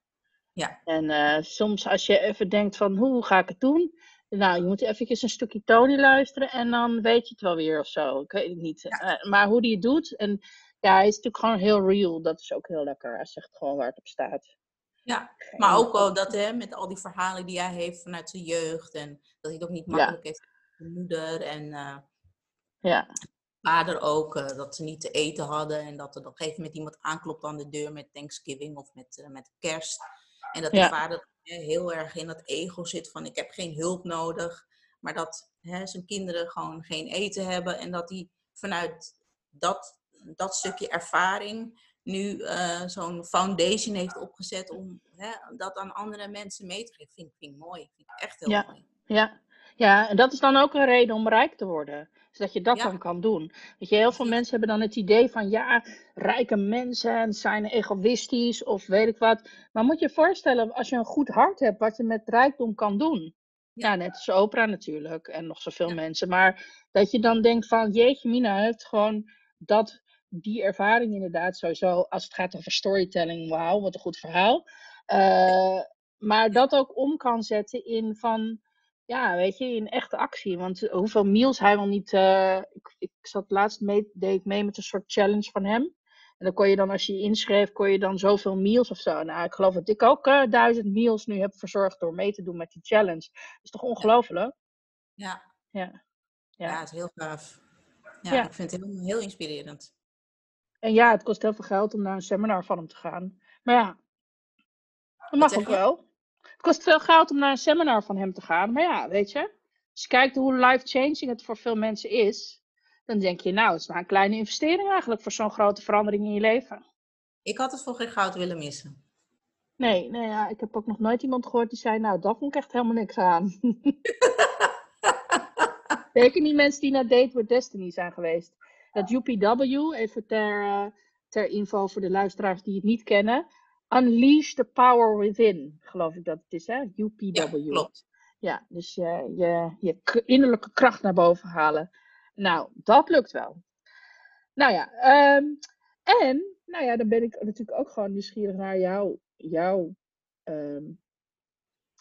Ja. En uh, soms als je even denkt van hoe ga ik het doen? Nou, je moet eventjes een stukje Tony luisteren en dan weet je het wel weer of zo. Ik weet het niet. Ja. Uh, maar hoe die het doet. En ja, hij is natuurlijk gewoon heel real. Dat is ook heel lekker. Hij zegt gewoon waar het op staat. Ja, maar ook wel dat hè, met al die verhalen die hij heeft vanuit zijn jeugd. En dat hij het ook niet makkelijk ja. heeft met zijn moeder. En uh, ja. vader ook. Uh, dat ze niet te eten hadden. En dat er op een gegeven moment iemand aanklopt aan de deur met Thanksgiving of met, uh, met kerst. En dat Ja. de vader heel erg in dat ego zit van ik heb geen hulp nodig. Maar dat hè, zijn kinderen gewoon geen eten hebben. En dat hij vanuit dat, dat stukje ervaring nu eh, zo'n foundation heeft opgezet om hè, dat aan andere mensen mee te geven. Vind, vind ik mooi. Vind ik echt heel Ja. mooi. Ja. ja, en dat is dan ook een reden om rijk te worden. Zodat je dat Ja. dan kan doen. Weet je, heel veel mensen hebben dan het idee van ja, rijke mensen zijn egoïstisch of weet ik wat. Maar moet je je voorstellen, als je een goed hart hebt, wat je met rijkdom kan doen. Ja, Ja. net als Oprah natuurlijk en nog zoveel Ja. mensen. Maar dat je dan denkt van jeetje mina, heeft gewoon dat, die ervaring inderdaad sowieso. Als het gaat over storytelling, wauw, wat een goed verhaal. Eh, maar dat ook om kan zetten in van, ja, weet je, in echte actie. Want hoeveel meals hij wel niet. eh, ik, ik zat laatst mee, deed ik mee met een soort challenge van hem. En dan kon je dan, als je je inschreef, kon je dan zoveel meals of zo. Nou, ik geloof dat ik ook eh, duizend meals nu heb verzorgd door mee te doen met die challenge. Dat is toch ongelooflijk? Ja. Ja. Ja, ja. het is heel gaaf. Ja, Ja. ik vind het heel, heel inspirerend. En ja, het kost heel veel geld om naar een seminar van hem te gaan. Maar ja, dat mag ook wel. Het kost veel geld om naar een seminar van hem te gaan. Maar ja, weet je. Als je kijkt hoe life-changing het voor veel mensen is. Dan denk je, nou, het is maar een kleine investering eigenlijk voor zo'n grote verandering in je leven. Ik had het voor geen goud willen missen. Nee, nee ja, ik heb ook nog nooit iemand gehoord die zei, nou, dat vond ik echt helemaal niks aan. Zeker niet mensen die naar Date with Destiny zijn geweest. Dat UPW, even ter, eh, ter info voor de luisteraars die het niet kennen. Unleash the power within, geloof ik dat het is, hè? UPW. Ja, klopt. Ja, dus je, je, je innerlijke kracht naar boven halen. Nou, dat lukt wel. Nou ja, ehm, en, nou ja, dan ben ik natuurlijk ook gewoon nieuwsgierig naar jou, jouw ehm,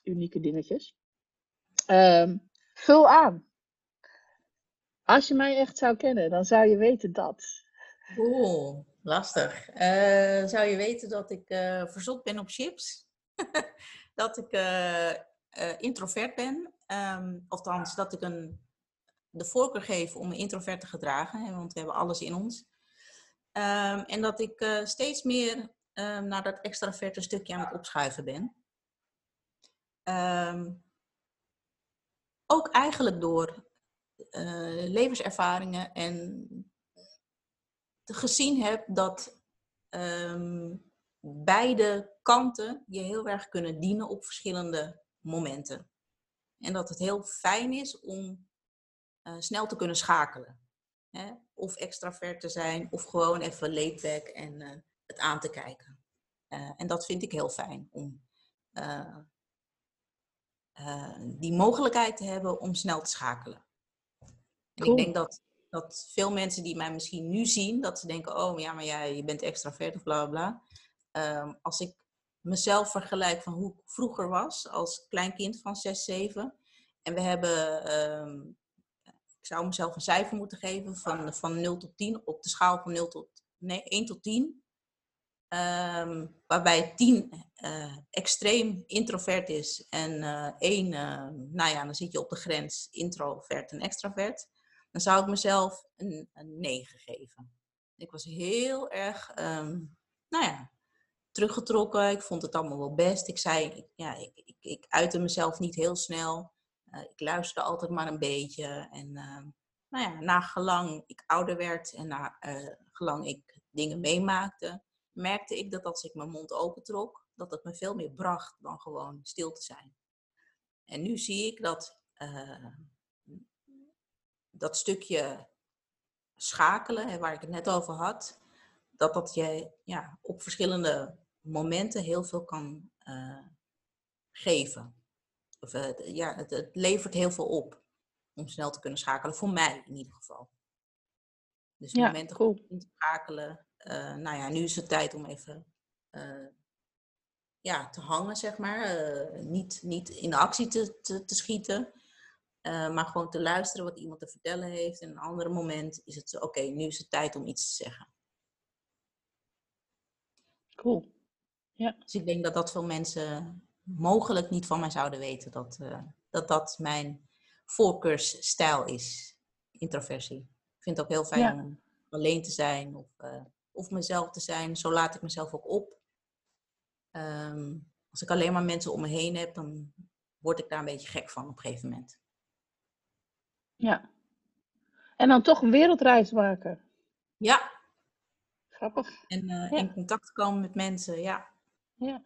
unieke dingetjes. Ehm, vul aan. Als je mij echt zou kennen, dan zou je weten dat. Oeh, lastig. Eh, zou je weten dat ik eh verzot ben op chips? dat ik eh, introvert ben? Ehm althans, dat ik een, de voorkeur geef om me introvert te gedragen, want we hebben alles in ons. Ehm, en dat ik steeds meer ehm, naar dat extraverte stukje aan het opschuiven ben. Ook eigenlijk door levenservaringen en gezien heb dat ehm, beide kanten je heel erg kunnen dienen op verschillende momenten. En dat het heel fijn is om eh, snel te kunnen schakelen. Hè? Of extravert te zijn, of gewoon even laid back en eh, het aan te kijken. Eh, en dat vind ik heel fijn om die mogelijkheid te hebben om snel te schakelen. En Cool. ik denk dat, dat veel mensen die mij misschien nu zien, dat ze denken, oh ja, maar jij je bent extravert of bla bla bla. Ehm, als ik mezelf vergelijk van hoe ik vroeger was als klein kind van 6, 7. En we hebben, ehm, ik zou mezelf een cijfer moeten geven van, van 0 tot 10 op de schaal van 0 tot, nee, 1 tot 10. Ehm, waarbij 10 eh, extreem introvert is en eh 1, nou ja, dan zit je op de grens introvert en extravert. Dan zou ik mezelf een, een 9 geven. Ik was heel erg, ehm, nou ja, teruggetrokken. Ik vond het allemaal wel best. Ik zei, ja, ik, ik, ik uitte mezelf niet heel snel. Eh, ik luisterde altijd maar een beetje. En ehm, nou ja, na gelang ik ouder werd en na eh, gelang ik dingen meemaakte, merkte ik dat als ik mijn mond opentrok, dat het me veel meer bracht dan gewoon stil te zijn. En nu zie ik dat eh, dat stukje schakelen, hè, waar ik het net over had, dat dat je ja, op verschillende momenten heel veel kan eh, geven. Of, eh, het- ja, het, het levert heel veel op om snel te kunnen schakelen, voor mij in ieder geval. Dus Ja, momenten cool. goed in te schakelen. Eh, nou ja, nu is het tijd om even ja, te hangen, zeg maar. Niet, niet in actie te, te, te schieten. Eh, maar gewoon te luisteren wat iemand te vertellen heeft. En een ander moment is het zo, oké, nu is het tijd om iets te zeggen. Cool. Ja, Dus ik denk dat dat veel mensen mogelijk niet van mij zouden weten. Dat eh, dat, dat mijn voorkeursstijl is. Introversie. Ik vind het ook heel fijn Ja. om alleen te zijn. Of, eh, of mezelf te zijn. Zo laat ik mezelf ook op. Ehm, als ik alleen maar mensen om me heen heb, dan word ik daar een beetje gek van op een gegeven moment. Ja. En dan toch een wereldreis maken. Ja. Grappig. En uh, Ja. in contact komen met mensen, ja. Ja.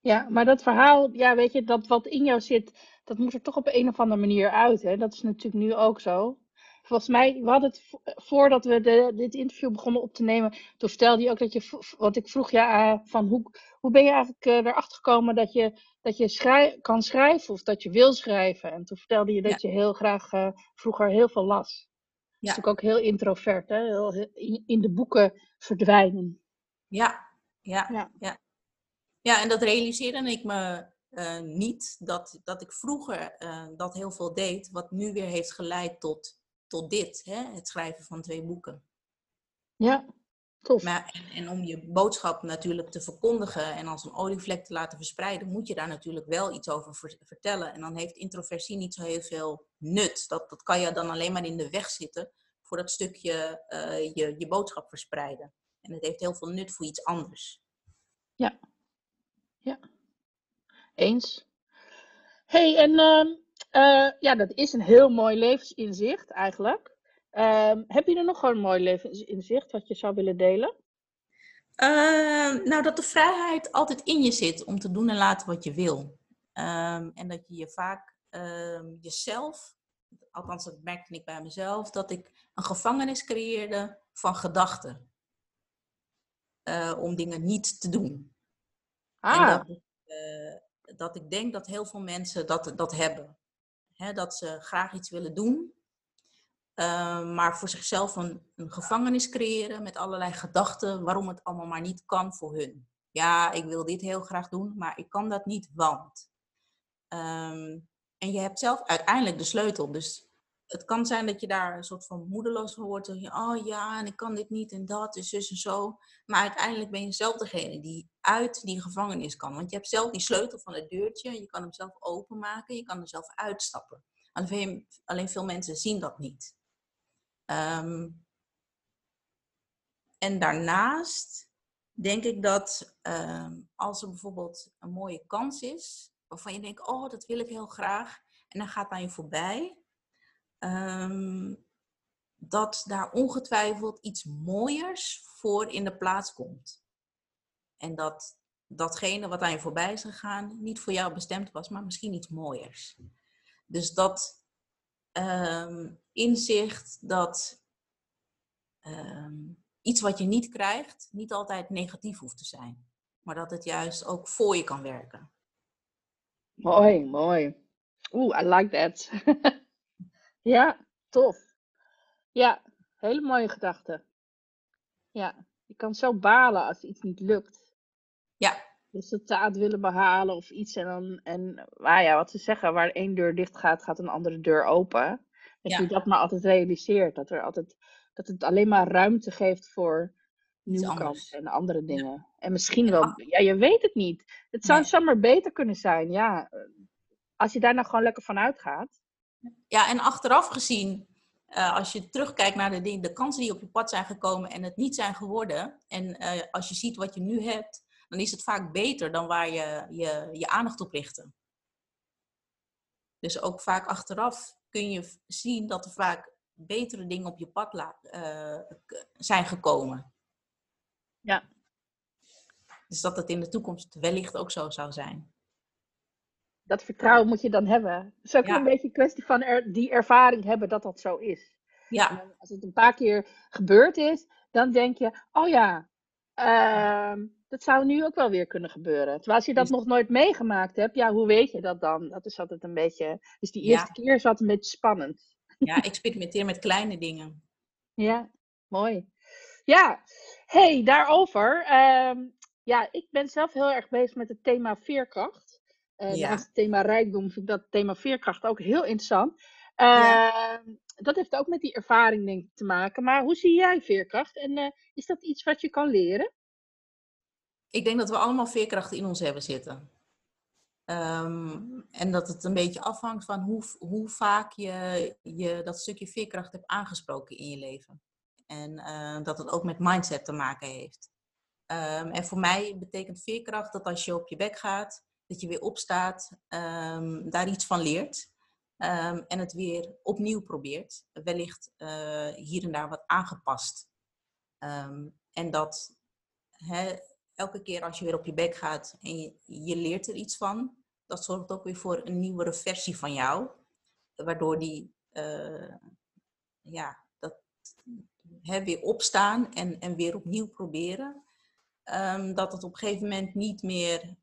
Ja, maar dat verhaal, ja, weet je, dat wat in jou zit, dat moet er toch op een of andere manier uit. Hè? Dat is natuurlijk nu ook zo. Volgens mij, we hadden het vo- voordat we de, dit interview begonnen op te nemen, toen vertelde je ook dat je, want ik vroeg je uh, van hoe, hoe ben je eigenlijk uh, erachter gekomen dat je, dat je schrij, kan schrijven of dat je wil schrijven. En toen vertelde je dat je heel graag uh, vroeger heel veel las. Dat is natuurlijk ook heel introvert, hè? Heel, heel in, in de boeken verdwijnen. Ja, ja, Ja. ja. Ja, en dat realiseerde ik me uh, niet, dat, dat ik vroeger uh, dat heel veel deed, wat nu weer heeft geleid tot, tot dit, hè? het schrijven van twee boeken. Ja, tof. Maar, en, en, om je boodschap natuurlijk te verkondigen en als een olievlek te laten verspreiden, moet je daar natuurlijk wel iets over ver vertellen. En dan heeft introversie niet zo heel veel nut. Dat, dat kan je dan alleen maar in de weg zitten voor dat stukje uh, je, je boodschap verspreiden. En het heeft heel veel nut voor iets anders. Ja. Ja. Eens. hey, en uh, uh, ja, dat is een heel mooi levensinzicht eigenlijk. Uh, heb je er nog een mooi levensinzicht wat je zou willen delen? Ehm, nou, dat de vrijheid altijd in je zit om te doen en laten wat je wil. Ehm, en dat je je vaak jezelf, althans dat merkte ik bij mezelf, dat ik een gevangenis creëerde van gedachten. eh, om dingen niet te doen. Ah. En dat, uh, dat ik denk dat heel veel mensen dat, dat hebben. He, dat ze graag iets willen doen, uh, maar voor zichzelf een, gevangenis creëren met allerlei gedachten waarom het allemaal maar niet kan voor hun. Ja, ik wil dit heel graag doen, maar ik kan dat niet, want. Um, en je hebt zelf uiteindelijk de sleutel. Dus het kan zijn dat je daar een soort van moedeloos van wordt. Je, oh ja, en ik kan dit niet en dat en zus en zo. Maar uiteindelijk ben je zelf degene die uit die gevangenis kan. Want je hebt zelf die sleutel van het deurtje. Je kan hem zelf openmaken. Je kan er zelf uitstappen. Alleen, alleen veel mensen zien dat niet. Um, en daarnaast denk ik dat um, als er bijvoorbeeld een mooie kans is. Waarvan je denkt, oh dat wil ik heel graag. En dan gaat aan je voorbij. Um, dat daar ongetwijfeld iets mooiers voor in de plaats komt. En dat datgene wat aan je voorbij is gegaan niet voor jou bestemd was, maar misschien iets mooiers. Dus dat um, inzicht dat um, iets wat je niet krijgt, niet altijd negatief hoeft te zijn. Maar dat het juist ook voor je kan werken. Mooi, mooi. Oeh, I like that. Ja, tof. Ja, hele mooie gedachte. Ja, je kan zo balen als iets niet lukt. Ja. Resultaat willen behalen of iets en dan, en nou ja, wat ze zeggen, waar één deur dicht gaat, gaat een andere deur open. Dat Ja. je dat maar altijd realiseert. Dat, er altijd, dat het alleen maar ruimte geeft voor nieuwe kansen en andere dingen. En misschien En wel, ja, je weet het niet. Het zou Nee. zomaar beter kunnen zijn, ja. Als je daar nou gewoon lekker van uitgaat. Ja, en achteraf gezien, eh, als je terugkijkt naar de, dingen, de kansen die op je pad zijn gekomen en het niet zijn geworden, en eh, als je ziet wat je nu hebt, dan is het vaak beter dan waar je je, je aandacht op richtte. Dus ook vaak achteraf kun je zien dat er vaak betere dingen op je pad la- eh, zijn gekomen. Ja. Dus dat het in de toekomst wellicht ook zo zou zijn. dat vertrouwen moet je dan hebben. Het is ook Ja. een beetje een kwestie van er, die ervaring hebben dat dat zo is. Ja, als het een paar keer gebeurd is, dan denk je, oh ja, ehm, dat zou nu ook wel weer kunnen gebeuren. Terwijl als je dat nog nooit meegemaakt hebt, ja, hoe weet je dat dan? Dat is altijd een beetje, dus die Ja. eerste keer is altijd een beetje spannend. ja experimenteer met kleine dingen. Ja, mooi. Ja, hey, daarover. ehm, ja, ik ben zelf heel erg bezig met het thema veerkracht. Eh Ja. Naast het thema rijkdom vind ik dat thema veerkracht ook heel interessant. Ja. Ehm, Dat heeft ook met die ervaring denk ik te maken. Maar hoe zie jij veerkracht? En eh, is dat iets wat je kan leren? Ik denk dat we allemaal veerkracht in ons hebben zitten. Ehm, en dat het een beetje afhangt van hoe, hoe vaak je, je dat stukje veerkracht hebt aangesproken in je leven. En eh, dat het ook met mindset te maken heeft. Ehm, en voor mij betekent veerkracht dat als je op je bek gaat, dat je weer opstaat, ehm, daar iets van leert. Ehm, en het weer opnieuw probeert. Wellicht uh, hier en daar wat aangepast. en dat elke keer als je weer op je bek gaat en je, je, leert er iets van, dat zorgt ook weer voor een nieuwere versie van jou. Waardoor die, uh, ja, dat weer opstaan en, en weer opnieuw proberen. Um, dat het op een gegeven moment niet meer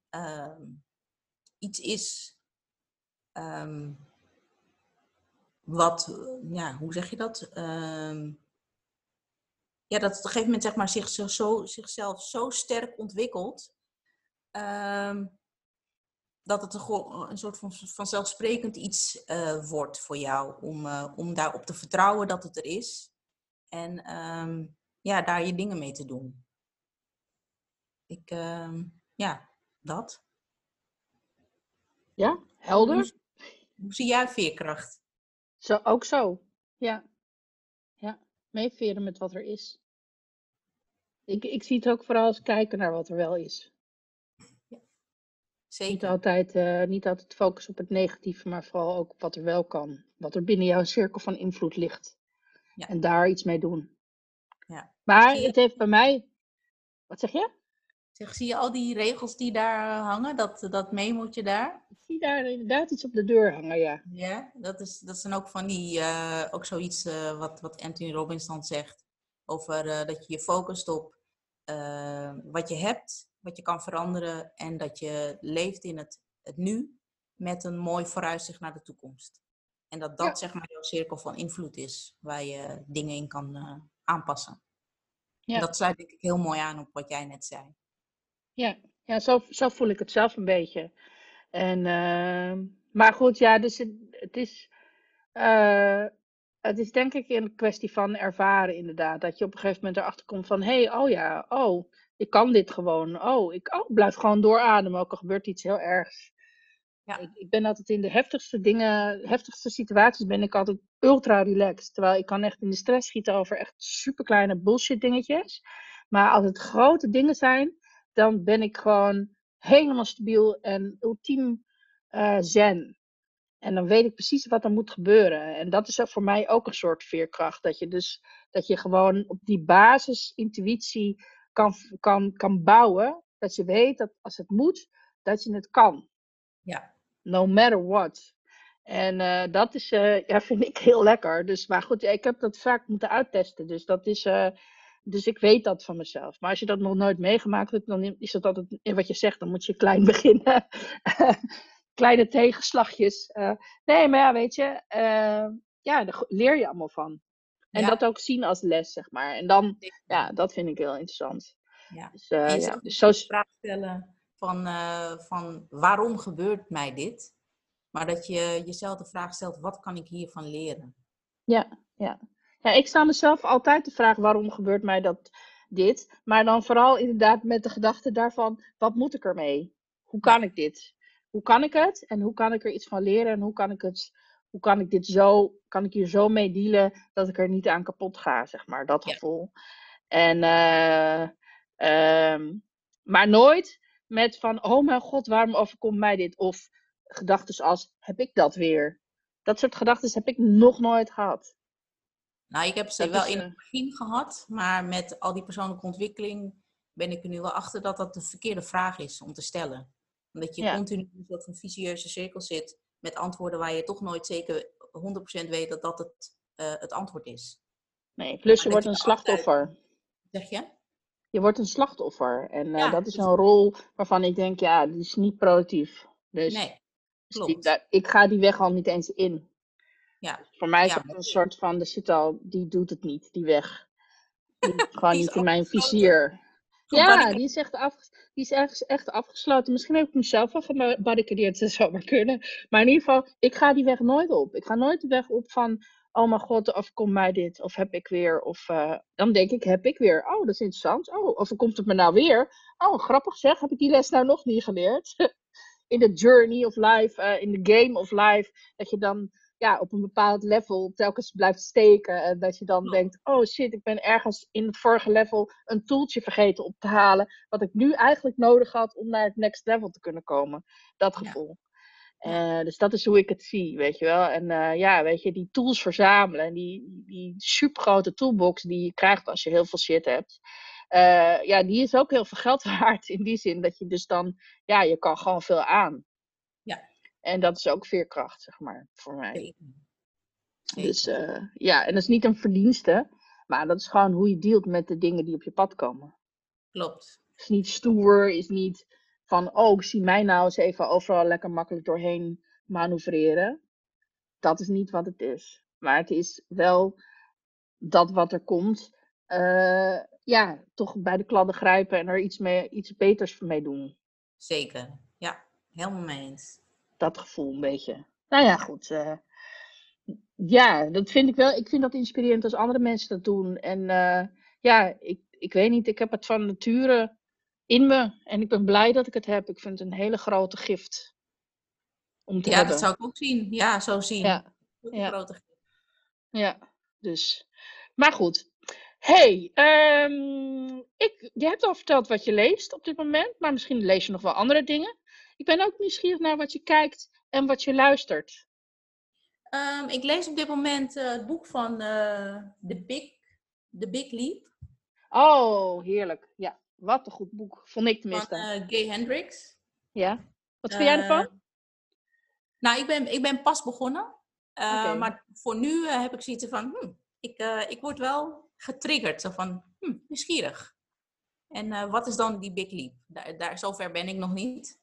iets is wat, ja, hoe zeg je dat? ja, dat het op een gegeven moment zeg maar, zich zo, zichzelf zo sterk ontwikkelt, dat het een, een soort van vanzelfsprekend iets uh, wordt voor jou om, uh, om daarop te vertrouwen dat het er is en ja, daar je dingen mee te doen. Ik, uh, ja, dat. Ja, helder. Hoe, zie jij veerkracht? Zo, ook zo, ja. Ja, meeveren met wat er is. Ik, ik zie het ook vooral als kijken naar wat er wel is. Ja, zeker. Niet altijd, uh, niet altijd focus op het negatieve, maar vooral ook op wat er wel kan. Wat er binnen jouw cirkel van invloed ligt. Ja. En daar iets mee doen. Ja. Maar het heeft bij mij... Wat zeg je? Zeg, zie je al die regels die daar eh, hangen, dat, dat je daar? Ik zie daar inderdaad iets op de deur hangen, ja. Ja, dat, is, dat zijn ook van die, uh, ook zoiets uh, wat, wat Anthony Robbins dan zegt. Over uh, dat je je focust op wat je hebt, wat je kan veranderen. En dat je leeft in het, het nu met een mooi vooruitzicht naar de toekomst. En dat dat ja. zeg maar jouw cirkel van invloed is, waar je dingen in kan aanpassen. Ja. En dat sluit denk ik heel mooi aan op wat jij net zei. Ja, ja zo, zo voel ik het zelf een beetje. En, uh, maar goed, ja, dus het, het is. Uh, het is denk ik een kwestie van ervaren, inderdaad. Dat je op een gegeven moment erachter komt van: hé, hey, oh ja, oh, ik kan dit gewoon. Oh, ik oh, blijf gewoon doorademen, ook al gebeurt iets heel ergs. Ja. Ik, ik, ben altijd in de heftigste dingen, heftigste situaties ben ik altijd ultra relaxed. Terwijl ik kan echt in de stress schieten over echt super kleine bullshit dingetjes. Maar als het grote dingen zijn, dan ben ik gewoon helemaal stabiel en ultiem uh, zen. En dan weet ik precies wat er moet gebeuren. En dat is voor mij ook een soort veerkracht. Dat je dus dat je gewoon op die basis intuïtie kan, kan, kan bouwen. Dat je weet dat als het moet, dat je het kan. Ja. No matter what. En uh, dat is, uh, ja, vind ik heel lekker. Dus, maar goed, ik heb dat vaak moeten uittesten. Dus dat is, uh, dus ik weet dat van mezelf. Maar als je dat nog nooit meegemaakt hebt, dan is dat altijd, wat je zegt, dan moet je klein beginnen. Kleine tegenslagjes. Uh, nee, maar ja, weet je, uh, ja, daar leer je allemaal van. En dat ook zien als les, zeg maar. En dan, ja, dat vind ik heel interessant. Ja. Dus, uh, ja, dus zo vraag stellen van, van waarom gebeurt mij dit? Maar dat je jezelf de vraag stelt, wat kan ik hiervan leren? Ja, ja. Ja, ik sta mezelf altijd de vraag waarom gebeurt mij dat dit. Maar dan vooral inderdaad met de gedachte daarvan, wat moet ik ermee? Hoe kan ik dit? Hoe kan ik het? En hoe kan ik er iets van leren? En hoe kan ik het, hoe kan ik dit zo, kan ik hier zo mee dealen dat ik er niet aan kapot ga, zeg maar, dat gevoel. En, uh, um, maar nooit met van, oh mijn god, waarom overkomt mij dit? Of gedachten als, heb ik dat weer? Dat soort gedachten heb ik nog nooit gehad. Nou, ik heb ze wel in het begin gehad, maar met al die persoonlijke ontwikkeling ben ik er nu wel achter dat dat de verkeerde vraag is om te stellen. Omdat je continu in een soort van vicieuze cirkel zit met antwoorden waar je toch nooit zeker 100% weet dat dat het, uh, het antwoord is. Nee, plus je wordt een slachtoffer. Zeg je? Je wordt een slachtoffer. En uh, dat is een rol waarvan ik denk, ja, die is niet productief. Dus, nee, klopt. Dus die, ik ga die weg al niet eens in. Ja. Voor mij is het een soort van, de zit al, die doet het niet, die weg. Die gewoon niet in mijn vizier. Ja, die is, echt af, die is echt, echt afgesloten. Misschien heb ik mezelf al gebarricadeerd, dat zou maar kunnen. Maar in ieder geval, ik ga die weg nooit op. Ik ga nooit de weg op van, oh mijn god, of komt mij dit, of heb ik weer, of uh, dan denk ik, heb ik weer. Oh, dat is interessant. Oh, of komt het me nou weer? Oh, grappig zeg, heb ik die les nou nog niet geleerd? in de journey of life, uh, in de game of life, dat je dan ja, op een bepaald level telkens blijft steken. En dat je dan denkt, oh shit, ik ben ergens in het vorige level een toeltje vergeten op te halen. Wat ik nu eigenlijk nodig had om naar het next level te kunnen komen. Dat gevoel. Eh, dus dat is hoe ik het zie, weet je wel. En uh, ja, weet je, die tools verzamelen. En die, die supergrote toolbox die je krijgt als je heel veel shit hebt. Uh, ja, die is ook heel veel geld waard. In die zin dat je dus dan, ja, je kan gewoon veel aan. En dat is ook veerkracht, zeg maar, voor mij. Dus ja, en dat is niet een verdienste. Maar dat is gewoon hoe je dealt met de dingen die op je pad komen. Klopt. Is niet stoer, is niet van, oh, ik zie mij nou eens even overal lekker makkelijk doorheen manoeuvreren. Dat is niet wat het is. Maar het is wel dat wat er komt, uh, ja, toch bij de kladden grijpen en er iets, mee, iets beters mee doen. Zeker, ja, helemaal mee eens. Dat gevoel een beetje. Nou ja, goed. Uh, ja, dat vind ik wel. Ik vind dat inspirerend als andere mensen dat doen. En uh, ja, ik, ik weet niet, ik heb het van nature in me. En ik ben blij dat ik het heb. Ik vind het een hele grote gift. Om te ja, hebben. dat zou ik ook zien. Ja, zo zien. Ja. Een ja. grote gift. Ja, dus. Maar goed. hey, um, ik, je hebt al verteld wat je leest op dit moment. Maar misschien lees je nog wel andere dingen. Ik ben ook nieuwsgierig naar wat je kijkt en wat je luistert. Um, ik lees op dit moment uh, het boek van uh, The, Big, The Big Leap. Oh, heerlijk. Ja. Wat een goed boek, vond ik tenminste. Van uh, Gay Hendricks. Ja. Wat vind jij ervan? Eh, nou, ik ben, ik ben pas begonnen. Maar voor nu heb ik zoiets van, hm, ik, ik word wel getriggerd. Zo van, hm, nieuwsgierig. En wat is dan die big leap? Daar, daar, zover ben ik nog niet.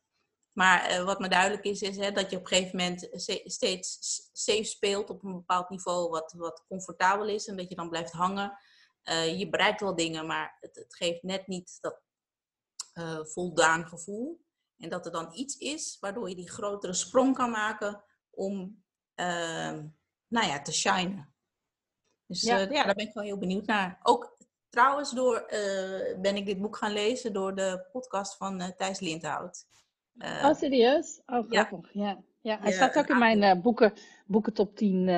Maar wat me duidelijk is, is hè, dat je op een gegeven moment steeds safe speelt op een bepaald niveau wat, wat comfortabel is. En dat je dan blijft hangen. Uh, je bereikt wel dingen, maar het, het geeft net niet dat uh, voldaan gevoel. En dat er dan iets is waardoor je die grotere sprong kan maken om uh, nou ja, te shinen. Dus ja. Ja. daar ben ik wel heel benieuwd naar. Ook trouwens door, ben ik dit boek gaan lezen door de podcast van Thijs Lindhout. Oh, serieus? Oh, grappig. Ja. ja. ja. Hij staat ook in mijn boeken, boeken top 10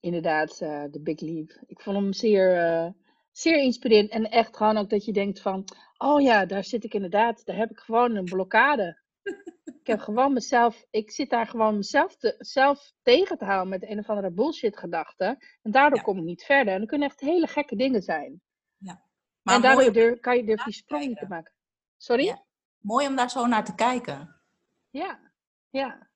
inderdaad uh, de Big Leap. Ik vond hem zeer, zeer inspirerend. En echt gewoon ook dat je denkt van... Oh ja, daar zit ik inderdaad. Daar heb ik gewoon een blokkade. ik heb gewoon mezelf... Ik zit daar gewoon mezelf te, zelf tegen te houden met een of andere bullshit gedachten. En daardoor kom ik niet verder. En dat kunnen echt hele gekke dingen zijn. Ja. Maar en daardoor kan je durf die sprong niet te maken. Sorry? Mooi om daar zo naar te kijken. Ja, ja.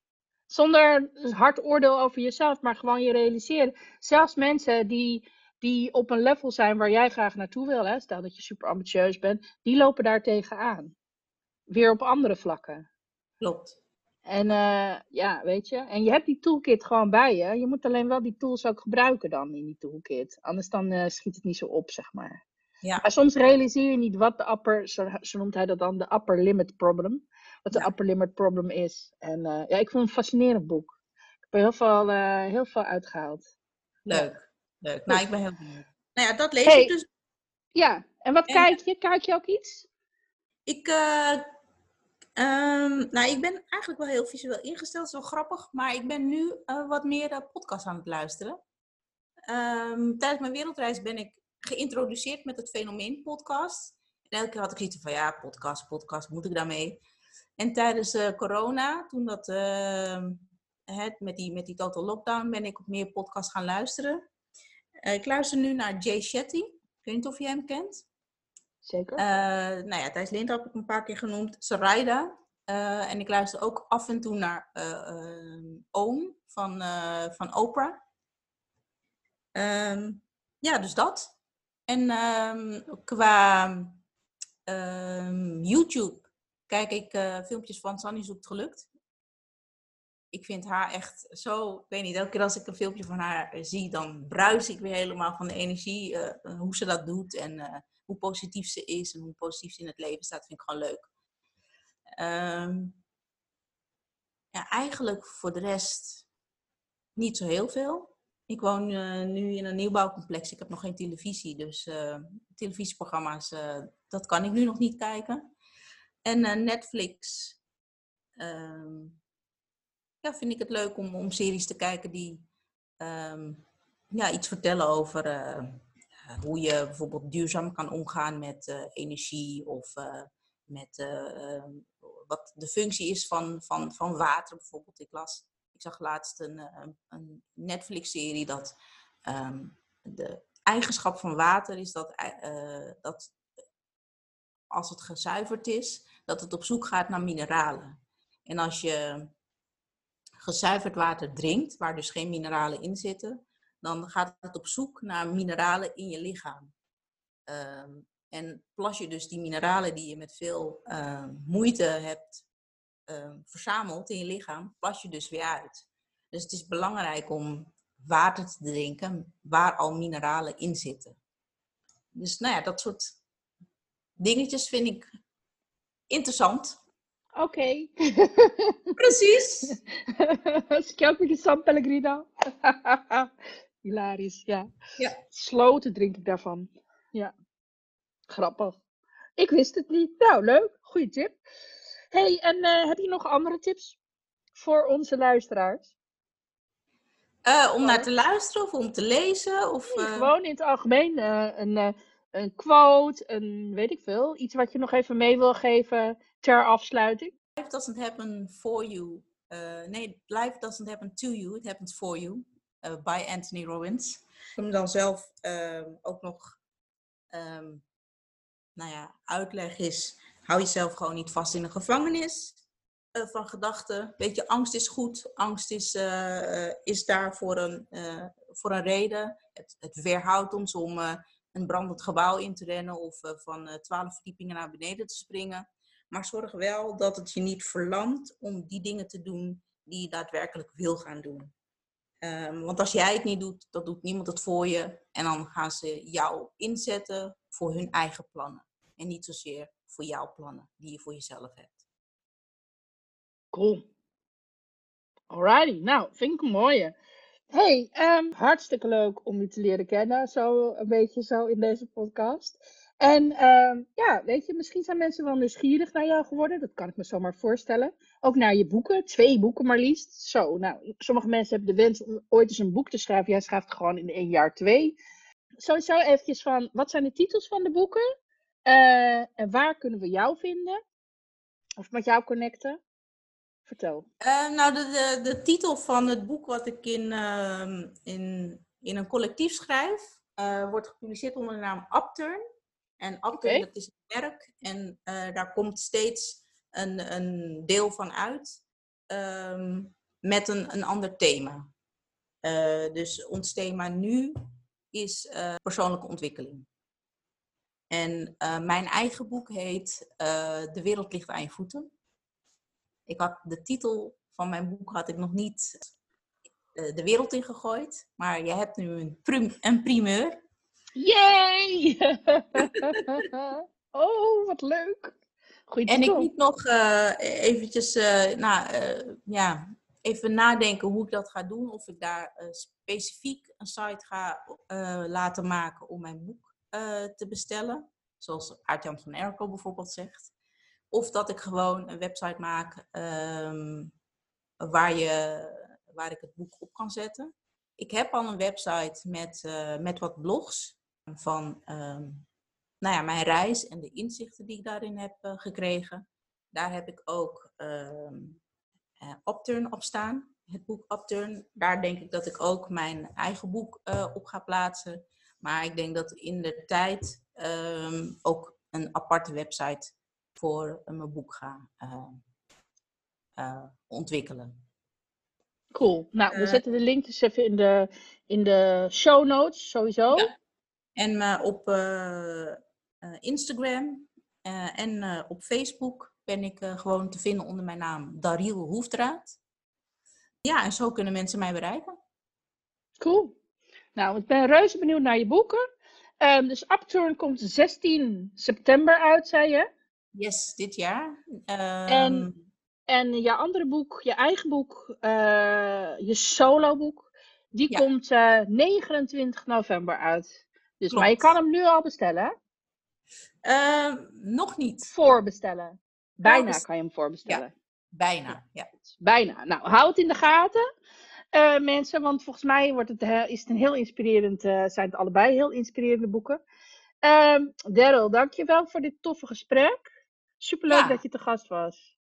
Zonder hard oordeel over jezelf, maar gewoon je realiseren. Zelfs mensen die, die op een level zijn waar jij graag naartoe wil, hè, stel dat je super ambitieus bent, die lopen daar tegenaan. Weer op andere vlakken. Klopt. En uh, ja, weet je. En je hebt die toolkit gewoon bij je. Je moet alleen wel die tools ook gebruiken dan in die toolkit. Anders dan uh, schiet het niet zo op, zeg maar. Ja. Maar soms realiseer je niet wat de upper, zo, zo noemt hij dat dan, de upper limit problem wat de upper limit problem is. En uh, ja, ik vond het een fascinerend boek. Ik heb er heel veel, uh, heel veel uitgehaald. Leuk, leuk. Nou, ik ben heel benieuwd. Nou ja, dat lees hey, ik dus. Ja, en wat en, kijk je? Kijk je ook iets? Ik, uh, um, nou, ik ben eigenlijk wel heel visueel ingesteld, zo grappig. Maar ik ben nu wat meer podcast aan het luisteren. Um, tijdens mijn wereldreis ben ik geïntroduceerd met het fenomeen podcast. En elke keer had ik zoiets van, ja, podcast, podcast, moet ik daarmee? En tijdens uh, corona, toen dat uh, het, met, die, met die total lockdown, ben ik op meer podcasts gaan luisteren. Uh, ik luister nu naar Jay Shetty. Ik weet niet of je hem kent. Zeker. nou ja, Thijs Lind heb ik een paar keer genoemd. Sarayda. en ik luister ook af en toe naar Oom van, van Oprah. Um, ja, dus dat. En um, qua um, YouTube kijk ik uh, filmpjes van Sanny Zoekt Gelukt. Ik vind haar echt zo, ik weet niet, elke keer als ik een filmpje van haar eh, zie, dan bruis ik weer helemaal van de energie, uh, hoe ze dat doet en hoe positief ze is en hoe positief ze in het leven staat, vind ik gewoon leuk. Um, ja, eigenlijk voor de rest niet zo heel veel. Ik woon uh, nu in een nieuwbouwcomplex. Ik heb nog geen televisie, dus uh, televisieprogramma's, uh, dat kan ik nu nog niet kijken. En Netflix. Um, ja, vind ik het leuk om, om series te kijken die ehm, ja, iets vertellen over eh, hoe je bijvoorbeeld duurzaam kan omgaan met energie of met ehm, wat de functie is van, van, van water bijvoorbeeld. Ik las, ik zag laatst een, een Netflix-serie dat um, de eigenschap van water is dat, dat als het gezuiverd is, dat het op zoek gaat naar mineralen. En als je gezuiverd water drinkt, waar dus geen mineralen in zitten, dan gaat het op zoek naar mineralen in je lichaam. Ehm, en plas je dus die mineralen die je met veel uh, moeite hebt uh, verzameld in je lichaam, plas je dus weer uit. Dus het is belangrijk om water te drinken waar al mineralen in zitten. Dus nou ja, dat soort dingetjes vind ik interessant. Oké. Okay. Precies. Schelpje San Pellegrino. Hilarisch, ja. ja. Sloten drink ik daarvan. Ja. Grappig. Ik wist het niet. Nou, leuk. Goeie tip. Hey, en uh, heb je nog andere tips voor onze luisteraars? Uh, om naar te luisteren of om te lezen? Of, nee, gewoon in het algemeen. Een, een quote, een weet ik veel. Iets wat je nog even mee wil geven ter afsluiting. Life doesn't happen for you. nee, life doesn't happen to you. It happens for you. by Anthony Robbins. Ik hem dan zelf uh, ook nog um, nou ja, uitleg is, hou jezelf gewoon niet vast in een gevangenis uh, van gedachten. Weet je, angst is goed, angst is, uh, is daar voor een, voor een reden. Het, het weerhoudt ons om een brandend gebouw in te rennen of van twaalf verdiepingen naar beneden te springen. Maar zorg wel dat het je niet verlamt om die dingen te doen die je daadwerkelijk wil gaan doen. Um, want als jij het niet doet, dan doet niemand het voor je. En dan gaan ze jou inzetten voor hun eigen plannen. En niet zozeer voor jouw plannen die je voor jezelf hebt. Cool. Alrighty, nou, vind ik een mooie. Hey, um, hartstikke leuk om je te leren kennen, zo een beetje zo in deze podcast. En uh, ja, weet je, misschien zijn mensen wel nieuwsgierig naar jou geworden. Dat kan ik me zomaar voorstellen. Ook naar je boeken, twee boeken maar liefst. Zo, nou, sommige mensen hebben de wens om ooit eens een boek te schrijven. Jij schrijft gewoon in één jaar twee. Sowieso eventjes van, wat zijn de titels van de boeken? Uh, en waar kunnen we jou vinden? Of met jou connecten? Vertel. Uh, nou, de, de, de, titel van het boek wat ik in, uh, in, in een collectief schrijf, eh, wordt gepubliceerd onder de naam Upturn. En Upturn, okay. dat is een merk en daar komt steeds een, een deel van uit um, met een, een ander thema. Dus ons thema nu is persoonlijke ontwikkeling. En uh, mijn eigen boek heet De wereld ligt aan je voeten. Ik had de titel van mijn boek had ik nog niet de wereld ingegooid, maar je hebt nu een, prim een primeur. Yay! oh, wat leuk! Goeie en ik moet nog eventjes, nou, ja, even nadenken hoe ik dat ga doen. Of ik daar specifiek een site ga laten maken om mijn boek te bestellen. Zoals Aart-Jan van Erkel bijvoorbeeld zegt. Of dat ik gewoon een website maak um, waar, je, waar ik het boek op kan zetten. Ik heb al een website met, met wat blogs van um, nou ja, mijn reis en de inzichten die ik daarin heb uh, gekregen. Daar heb ik ook uh, uh, Upturn op staan, het boek Upturn. Daar denk ik dat ik ook mijn eigen boek op ga plaatsen. Maar ik denk dat in de tijd um, ook een aparte website voor mijn boek ga ontwikkelen. Cool. Nou, we zetten de link dus even in de, in de show notes, sowieso. Ja. En op Instagram en op Facebook ben ik gewoon te vinden onder mijn naam Dariel Hoefdraad. Ja, en zo kunnen mensen mij bereiken. Cool. Nou, ik ben reuze benieuwd naar je boeken. Um, dus Upturn komt 16 september uit, zei je? Yes, dit jaar. Um... En, en je andere boek, je eigen boek, je solo boek, die ja. komt 29 november uit. Dus, maar je kan hem nu al bestellen? Uh, nog niet. Voorbestellen. Bijna kan je hem voorbestellen. Bijna, ja. Bijna. Nou, hou het in de gaten, eh, mensen. Want volgens mij wordt het, he- is het een heel inspirerend, eh, zijn het allebei heel inspirerende boeken. Um, Daryl, dankjewel voor dit toffe gesprek. Superleuk Ja. dat je te gast was.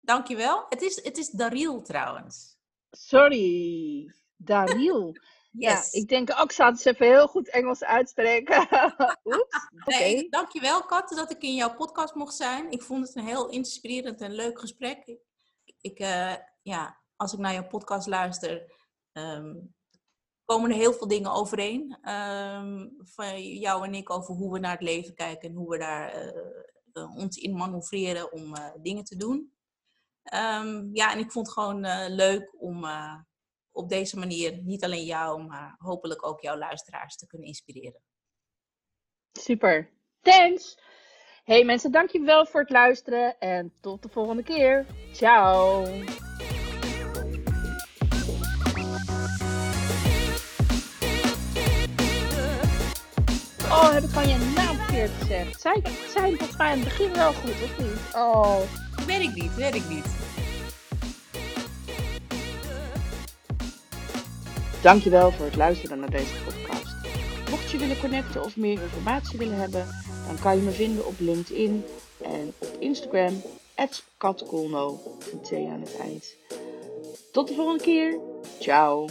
Dankjewel. Het is, het is Daril trouwens. Sorry, Daryl. Yes. Ja, ik denk ook, het eens even heel goed Engels uitspreken. Oeps, oké. Nee, dankjewel Kat dat ik in jouw podcast mocht zijn. Ik vond het een heel inspirerend en leuk gesprek. Ik, ik, eh, ja, als ik naar jouw podcast luister, ehm, komen er heel veel dingen overeen. ehm, van jou en ik over hoe we naar het leven kijken en hoe we daar eh, eh, ons in manoeuvreren om eh, dingen te doen. Ehm, ja, en ik vond het gewoon leuk om op deze manier niet alleen jou, maar hopelijk ook jouw luisteraars te kunnen inspireren. Super. Thanks. Hey mensen, dankjewel voor het luisteren en tot de volgende keer. Ciao. Oh, heb ik van je naam verkeerd gezegd? Zei hem volgens mij aan het begin wel goed, of niet? Oh. Weet ik niet, weet ik niet. Dankjewel voor het luisteren naar deze podcast. Mocht je willen connecten of meer informatie willen hebben, dan kan je me vinden op LinkedIn en op Instagram, T aan het eind. Tot de volgende keer. Ciao.